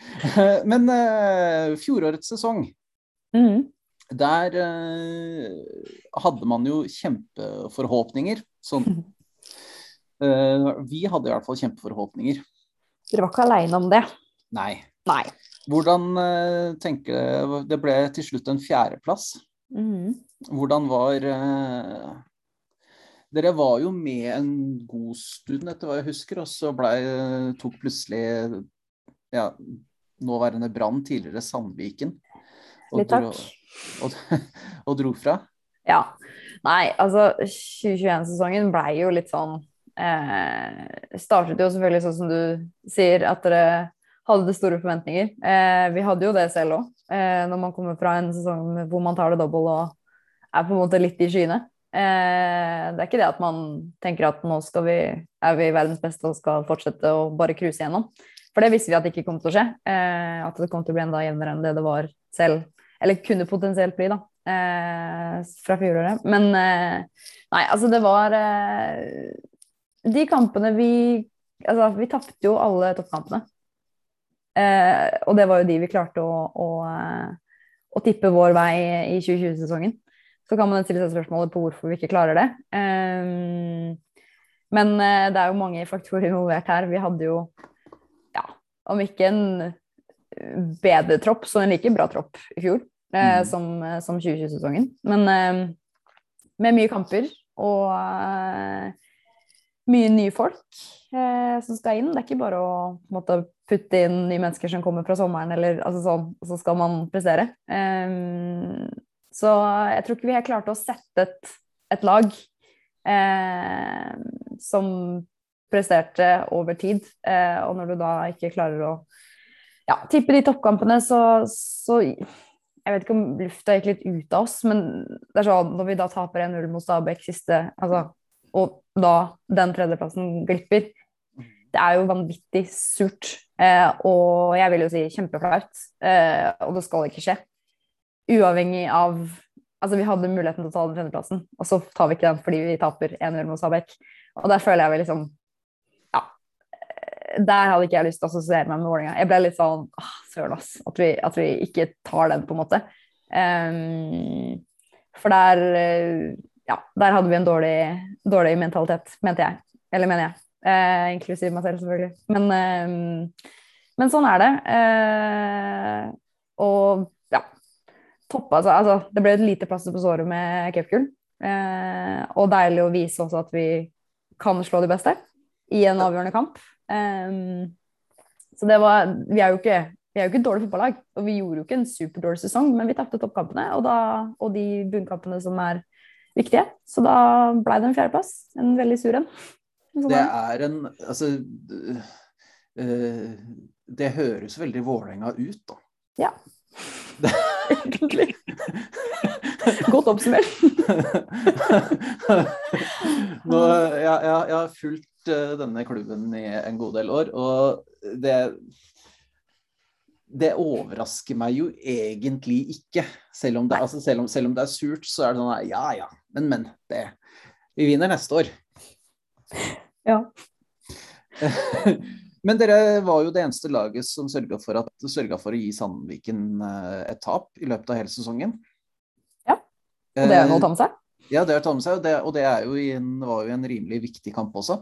<laughs> Men uh, fjorårets sesong, mm. der eh, hadde man jo kjempeforhåpninger. Sånn <laughs> eh, Vi hadde i hvert fall kjempeforhåpninger. Dere var ikke aleine om det. Nei. Nei. Hvordan eh, tenker Det ble til slutt en fjerdeplass. Mm. Hvordan var eh, Dere var jo med en god stund, etter hva jeg husker, og så ble, tok plutselig ja, nåværende Brann, tidligere Sandviken, og, dro, og, <laughs> og dro fra. Ja. Nei, altså 2021-sesongen blei jo litt sånn eh, Startet jo selvfølgelig sånn som du sier, at dere hadde store forventninger. Eh, vi hadde jo det selv òg, eh, når man kommer fra en sesong hvor man tar det dobbelt og er på en måte litt i skyene. Eh, det er ikke det at man tenker at nå vi, er vi verdens beste og skal fortsette å bare cruise gjennom. For det visste vi at det ikke kom til å skje. Eh, at det kom til å bli enda jevnere enn det det var selv. Eller kunne potensielt bli, da. Eh, fra fjoråret. Men eh, nei, altså det var De kampene vi Altså, vi tapte jo alle toppkampene. Eh, og det var jo de vi klarte å, å, eh, å tippe vår vei i 2020-sesongen. Så kan man stille seg spørsmålet på hvorfor vi ikke klarer det. Eh, men eh, det er jo mange faktorer involvert her. Vi hadde jo, ja, om ikke en bedre tropp, så en like bra tropp i fjor eh, Mm. som, som 2020-sesongen. Men eh, med mye kamper og eh, mye nye folk eh, som skal inn. Det er ikke bare å måte, putte inn nye mennesker som kommer fra sommeren, eller altså sånn, og så skal man prestere. Um, så jeg tror ikke vi helt klarte å sette et, et lag eh, som presterte over tid. Eh, og når du da ikke klarer å ja, tippe de toppkampene, så, så Jeg vet ikke om lufta gikk litt ut av oss, men det er sånn når vi da taper 1-0 mot Stabæk siste altså, Og da den tredjeplassen glipper, det er jo vanvittig surt. Eh, og jeg vil jo si kjempeflaut. Eh, og det skal ikke skje. Uavhengig av Altså, vi hadde muligheten til å ta den tredjeplassen, og så tar vi ikke den fordi vi taper 1-0 mot Sabek. Og der føler jeg vel liksom Ja. Der hadde ikke jeg lyst til å assosiere meg med Vålerenga. Jeg ble litt sånn ah, Søren, ass. At vi, at vi ikke tar den, på en måte. Um, for der eh, Ja, der hadde vi en dårlig, dårlig mentalitet, mente jeg. Eller mener jeg. Eh, inklusiv meg selv, selvfølgelig. Men, eh, men sånn er det. Eh, og ja. Toppa seg. Altså, det ble et lite plaster på såret med cupgull. Eh, og deilig å vise også at vi kan slå de beste i en avgjørende kamp. Ehm, så det var Vi er jo ikke, vi er jo ikke et dårlig fotballag, og vi gjorde jo ikke en superdårlig sesong, men vi tapte toppkampene og, da, og de bunnkampene som er viktige. Så da ble det en fjerdeplass. En veldig sur en. Det er en Altså øh, Det høres veldig Vålerenga ut, da. Ja. <laughs> Egentlig. Godt oppsummert. Nå, jeg, jeg, jeg har fulgt øh, denne klubben i en god del år, og det det overrasker meg jo egentlig ikke. Selv om det, altså selv om, selv om det er surt, så er det sånn at, ja ja, men men. Det, vi vinner neste år. Ja. <laughs> Men dere var jo det eneste laget som sørga for, for å gi Sandviken eh, et tap i løpet av hele sesongen. Ja, Og det er noe å ta med seg. Eh, Ja, det er å ta med seg, og det, og det jo en, var jo en rimelig viktig kamp også.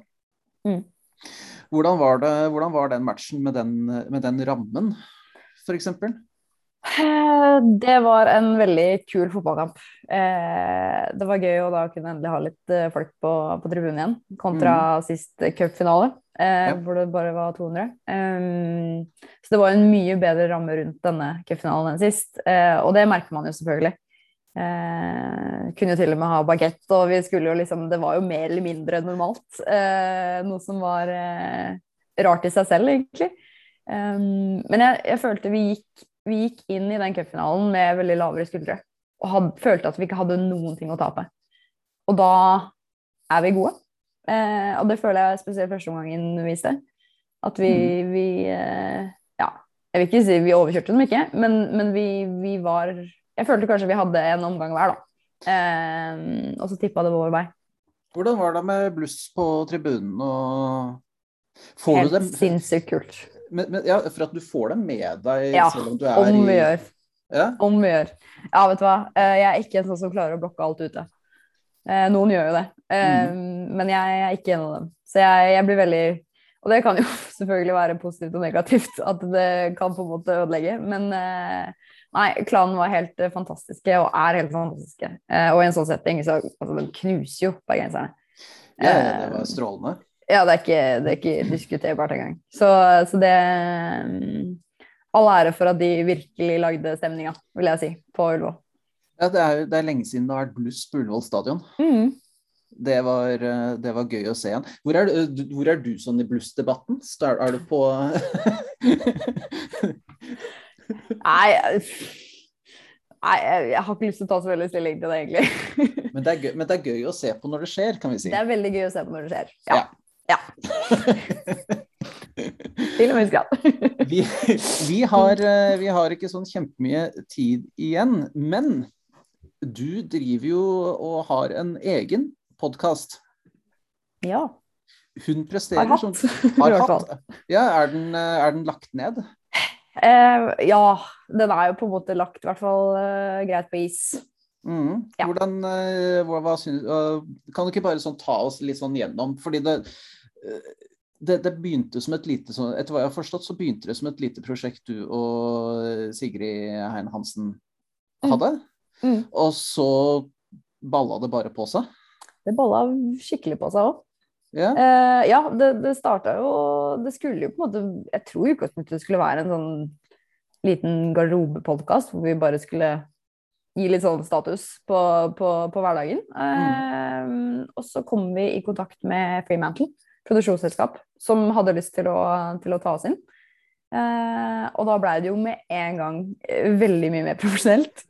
Mm. Hvordan, var det, hvordan var den matchen med den, med den rammen, f.eks.? Eh, Det var en veldig kul fotballkamp. Eh, Det var gøy å da kunne endelig ha litt eh, folk på, på tribunen igjen, kontra sist cupfinale, eh, Ja. hvor det bare var 200. Um, så det var en mye bedre ramme rundt denne cupfinalen enn sist, eh, og det merker man jo selvfølgelig. Eh, kunne jo til og med ha bagett, og vi skulle jo liksom Det var jo mer eller mindre normalt. Eh, noe som var eh, rart i seg selv, egentlig. Um, men jeg, jeg følte vi gikk, vi gikk inn i den cupfinalen med veldig lavere skuldre. Og had, følte at vi ikke hadde noen ting å tape. Og da er vi gode. Eh, og det føler jeg spesielt første omgangen viste. At vi, vi eh, Ja, jeg vil ikke si vi overkjørte dem ikke, men, men vi, vi var Jeg følte kanskje vi hadde en omgang hver, da. Eh, og så tippa det vår vei. Hvordan var det med bluss på tribunen og Får Helt du dem sinnssykt kult. Men, men, ja, For at du får dem med deg Ja, selv om du er Om vi i gjør. ja? Om vi gjør. Ja, vet du hva. Eh, Jeg er ikke en sånn som klarer å blokke alt ute. Eh, noen gjør jo det, mm. men jeg er ikke en av dem. Så jeg, jeg blir veldig Og det kan jo <laughs> selvfølgelig være positivt og negativt, at det kan på en måte ødelegge. Men eh, nei, klanen var helt eh, fantastiske, og er helt fantastiske. Eh, og i en sånn setting så altså, de knuser jo bergenserne. Ja, det var strålende. Ja, det er ikke, det er ikke diskuterbart engang. Så, så det mm, All ære for at de virkelig lagde stemninga, vil jeg si, på Ullevål. Ja, det er, det er lenge siden det har vært bluss på Ullevål stadion. Mm. Det var, eh, det var gøy å se igjen. Hvor er, hvor er du sånn i blussdebatten? Er, du på <laughs> Nei, nei, jeg har ikke lyst til å ta så veldig stilling til det, egentlig. <laughs> men, det gøy, men det er gøy å se på når det skjer, kan vi si. Det er veldig gøy å se på når det skjer. Ja. Ja. Ja. <laughs> Til og med grad. <laughs> Vi, vi, har, eh, vi har ikke sånn kjempemye tid igjen, men du driver jo og har en egen podkast. Ja. Hun Har presterer hatt, <laughs> som har hatt. Ja, er den, eh, er den lagt ned? Eh, ja, den er jo på en måte lagt i hvert fall uh, greit på is. Mhm. Ja. Hvordan, eh, hva, hva synes, kan du ikke bare sånn ta oss litt sånn gjennom? Fordi det, øh, det, det begynte som et lite sånn, Etter hva jeg har forstått, så begynte det som et lite prosjekt du og Sigrid Hein Hansen Mm. hadde. Mm. Og så balla det bare på seg. Det balla skikkelig på seg òg. Ja. Uh, ja, det, det starta jo Det skulle jo på en måte Jeg tror i utgangspunktet det skulle være en sånn liten garderobepodkast hvor vi bare skulle gi litt sånn status på, på, på hverdagen. Eh, og så kom vi i kontakt med Freemantle, produksjonsselskap, som hadde lyst til å, til å ta oss inn. Eh, og da blei det jo med en gang eh, veldig mye mer <laughs> profesjonelt.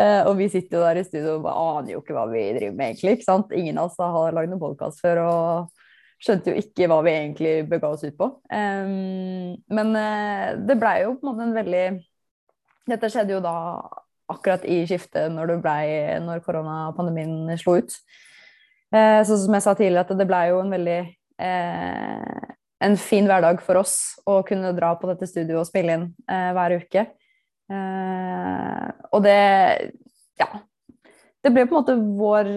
Eh, og vi sitter jo der i studio og aner jo ikke hva vi driver med, egentlig. ikke sant? Ingen av oss har lagd noen podkast før og skjønte jo ikke hva vi egentlig bega oss ut på. Um, men uh, det blei jo på en måte en veldig Dette skjedde jo da akkurat i skiftet når, ble, når koronapandemien slo ut. Eh, så som jeg sa tidligere, at det blei jo en veldig eh, en fin hverdag for oss å kunne dra på dette studioet og spille inn eh, hver uke. Eh, og det ja. Det ble på en måte vår,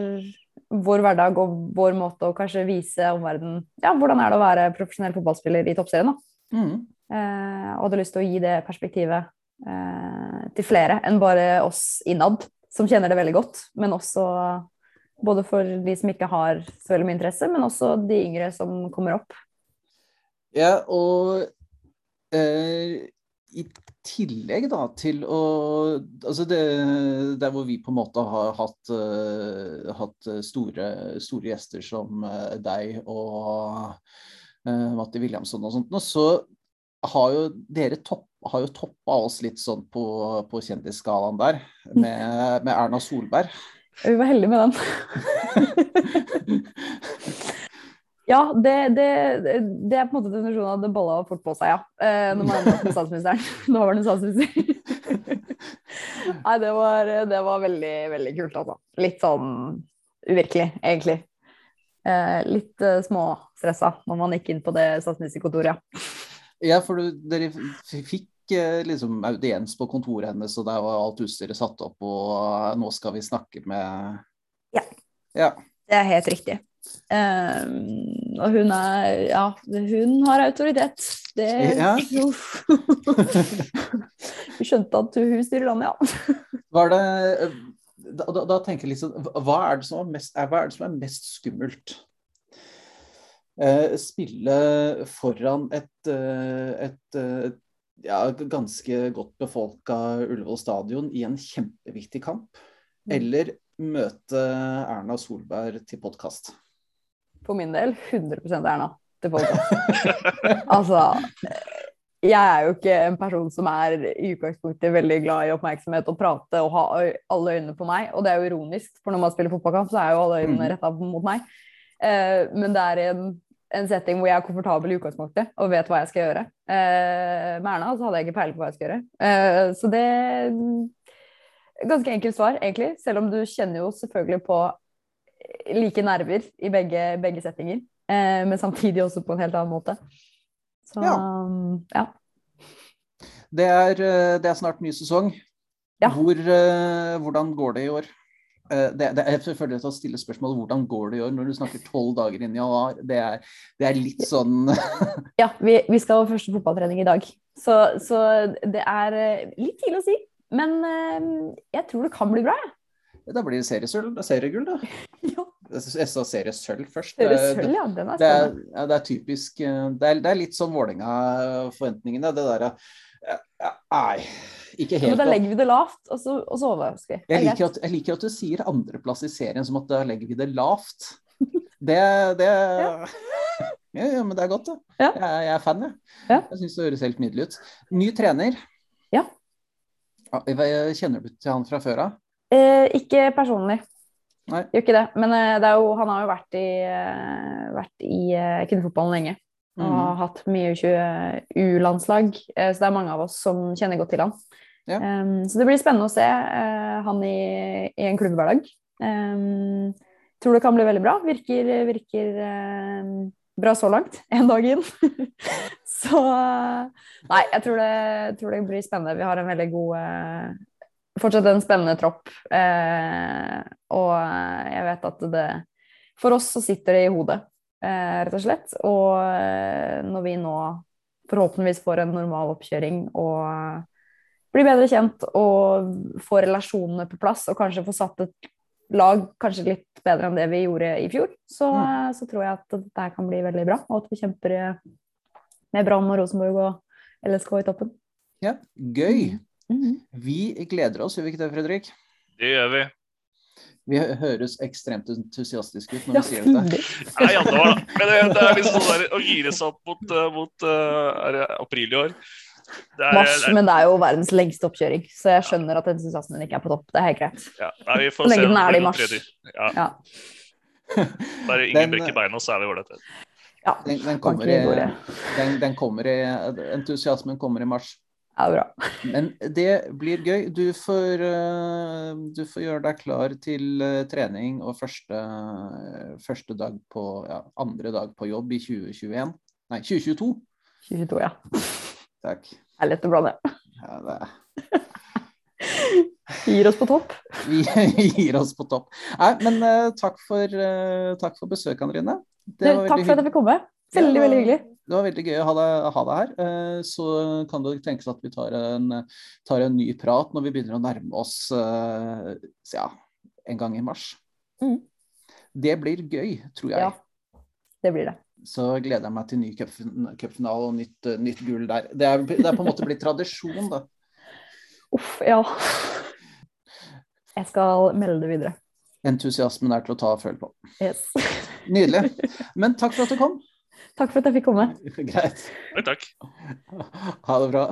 vår hverdag og vår måte å kanskje vise omverdenen ja, hvordan er det å være profesjonell fotballspiller i toppserien. da. Mm. Eh, og hadde lyst til å gi det perspektivet til flere enn bare oss innad, som kjenner det veldig godt. Men også både for de som ikke har så veldig mye interesse, men også de yngre som kommer opp. Ja, og eh, i tillegg da til å Altså det, der hvor vi på en måte har hatt, uh, hatt store, store gjester som uh, deg og uh, Matti Williamson og sånt, nå, så har jo dere topp, har jo toppa oss litt sånn på, på kjendisskalaen der, med, med Erna Solberg. Vi var heldige med den. <laughs> Ja, det, det, det er på en måte definisjonen av det balla fort på seg, ja. Eh, når man er med statsministeren. Nåværende statsminister. Nei, det var, det var veldig, veldig kult, altså. Litt sånn uvirkelig, egentlig. Eh, litt eh, småstressa når man gikk inn på det statsministerkontoret, ja. Ja, for du, dere fikk liksom audiens på kontoret hennes, og der var alt utstyret satt opp, og eh, nå skal vi snakke med Ja. Ja. Det er helt riktig. Um, og hun er Ja, hun har autoritet. Det Ja. <laughs> Vi skjønte at hun styrer landet, ja. Var det eh, da, da, da tenker jeg liksom Hva er det som er mest, er, hva er, det som er mest skummelt? Eh, spille foran et, et, et eh, ja, ganske godt befolka Ullevål stadion i en kjempeviktig kamp, Mm. eller møte Erna Solberg til podkast? For min del 100% Erna til podkast. <laughs> altså Jeg er jo ikke en person som er i utgangspunktet veldig glad i oppmerksomhet og prate og ha alle øynene på meg. Og det er jo ironisk, for når man spiller fotballkamp, så er jo alle øynene Mhm. retta mot meg. Eh, men det er en, en setting hvor jeg er komfortabel i utgangspunktet og vet hva jeg skal gjøre. Eh, med Erna så hadde jeg ikke peiling på hva jeg skal gjøre. Eh, så det Ganske enkelt svar, egentlig. Selv om du kjenner jo selvfølgelig på like nerver i begge, begge settinger. Eh, men samtidig også på en helt annen måte. Så Ja. ja. Det er, eh, det er snart ny sesong. Ja. Hvor, eh, hvordan går det i år? Eh, det, det, jeg føler at å stille spørsmål hvordan går det i år når du snakker tolv dager inn i januar, det er, det er litt sånn <laughs> Ja, vi, vi skal ha første fotballtrening i dag, så, så, det er eh, litt tidlig å si. Men eh, jeg tror det kan bli bra, jeg. Da blir det seriesølv, seriegull, da. <laughs> Ja. Jeg sa seriesølv først. Seriesølv, ja. Den er Det er, det er typisk Det er, det er litt sånn Vålerenga-forventningene. Det derre ja, Nei, ikke Men da legger vi det lavt, og så, og så overrasker vi. Er Jeg liker, at, jeg liker at du sier andreplass i serien som at da legger vi det lavt. Det, det ja. ja, men det er godt, det. Ja. Jeg, jeg er fan, jeg. Ja. Jeg syns det høres helt nydelig ut. Ny trener. Ja. Ja, Kjenner du til han fra før av? Eh, ikke personlig. Nei. Gjør ikke det. Men eh, det jo, han har jo vært i, eh, vært i eh, kvinnefotballen lenge. Og Mhm. har hatt mye U20-landslag. Eh, så det er mange av oss som kjenner godt til han. Ja. Um, så det blir spennende å se uh, han i, i en klubbhverdag. Um, tror det kan bli veldig bra. Virker, virker uh, bra så langt. <laughs> Én dag inn. <laughs> så Nei, jeg tror, det, tror det blir spennende. Vi har en veldig god uh, Fortsatt en spennende tropp. Og jeg vet at det For oss så sitter det i hodet, rett og slett. Og eh, når vi nå forhåpentligvis får en normal oppkjøring og blir bedre kjent og får relasjonene på plass og kanskje får satt et lag kanskje litt bedre enn det vi gjorde i fjor, så, Mm. så tror jeg at dette kan bli veldig bra. Og at vi kjemper eh, med Brann og Rosenborg og LSK i toppen. Ja, gøy. Mhm. Vi gleder oss, gjør vi ikke det, Fredrik? Det gjør vi. Vi høres ekstremt entusiastiske ut når Ja, vi sier dette. Nei, januar, da. Men det, det er liksom sånn der å gire seg opp mot, eh, mot eh, er det april i år. Det er, Mars, det er, men det er jo verdens lengste oppkjøring, så jeg skjønner at entusiasmen ikke er på topp. Det er helt greit. ja, nei, vi får se lenge den er det i mars? Ja, Ja. bare ingen Den- brekker beina, så er vi ålreite. ja. Den, den, kommer i, den, den kommer i Entusiasmen kommer i mars. Ja, det er bra. Men det blir gøy. Du får, eh, du får gjøre deg klar til eh, trening og første, første dag på ja, andre dag på jobb i 2021. Nei, 2022. 2022, ja. Takk. Det er lett å blande. Ja, det, Gir oss på topp. vi gir oss på topp. Nei, men uh, takk for, uh, takk for besøket, Anne-Rine. Du, takk for at jeg fikk komme. Veldig, Ja, veldig hyggelig. Det var veldig gøy å ha deg, ha deg her. Eh, Så kan det tenkes at vi tar en, tar en ny prat når vi begynner å nærme oss eh, ja, en gang i mars. Mm. Det blir gøy, tror jeg. Ja. Det blir det. Så gleder jeg meg til ny cupfin- cupfinale og nytt, nytt gull der. Det er, det er på en måte blitt tradisjon, da. <laughs> Uff, ja. Jeg skal melde det videre. Entusiasmen er til å ta og føle på. Yes. <laughs> Nydelig. Men takk for at du kom. Takk for at jeg fikk komme. <laughs> Greit. Takk. Ha det bra.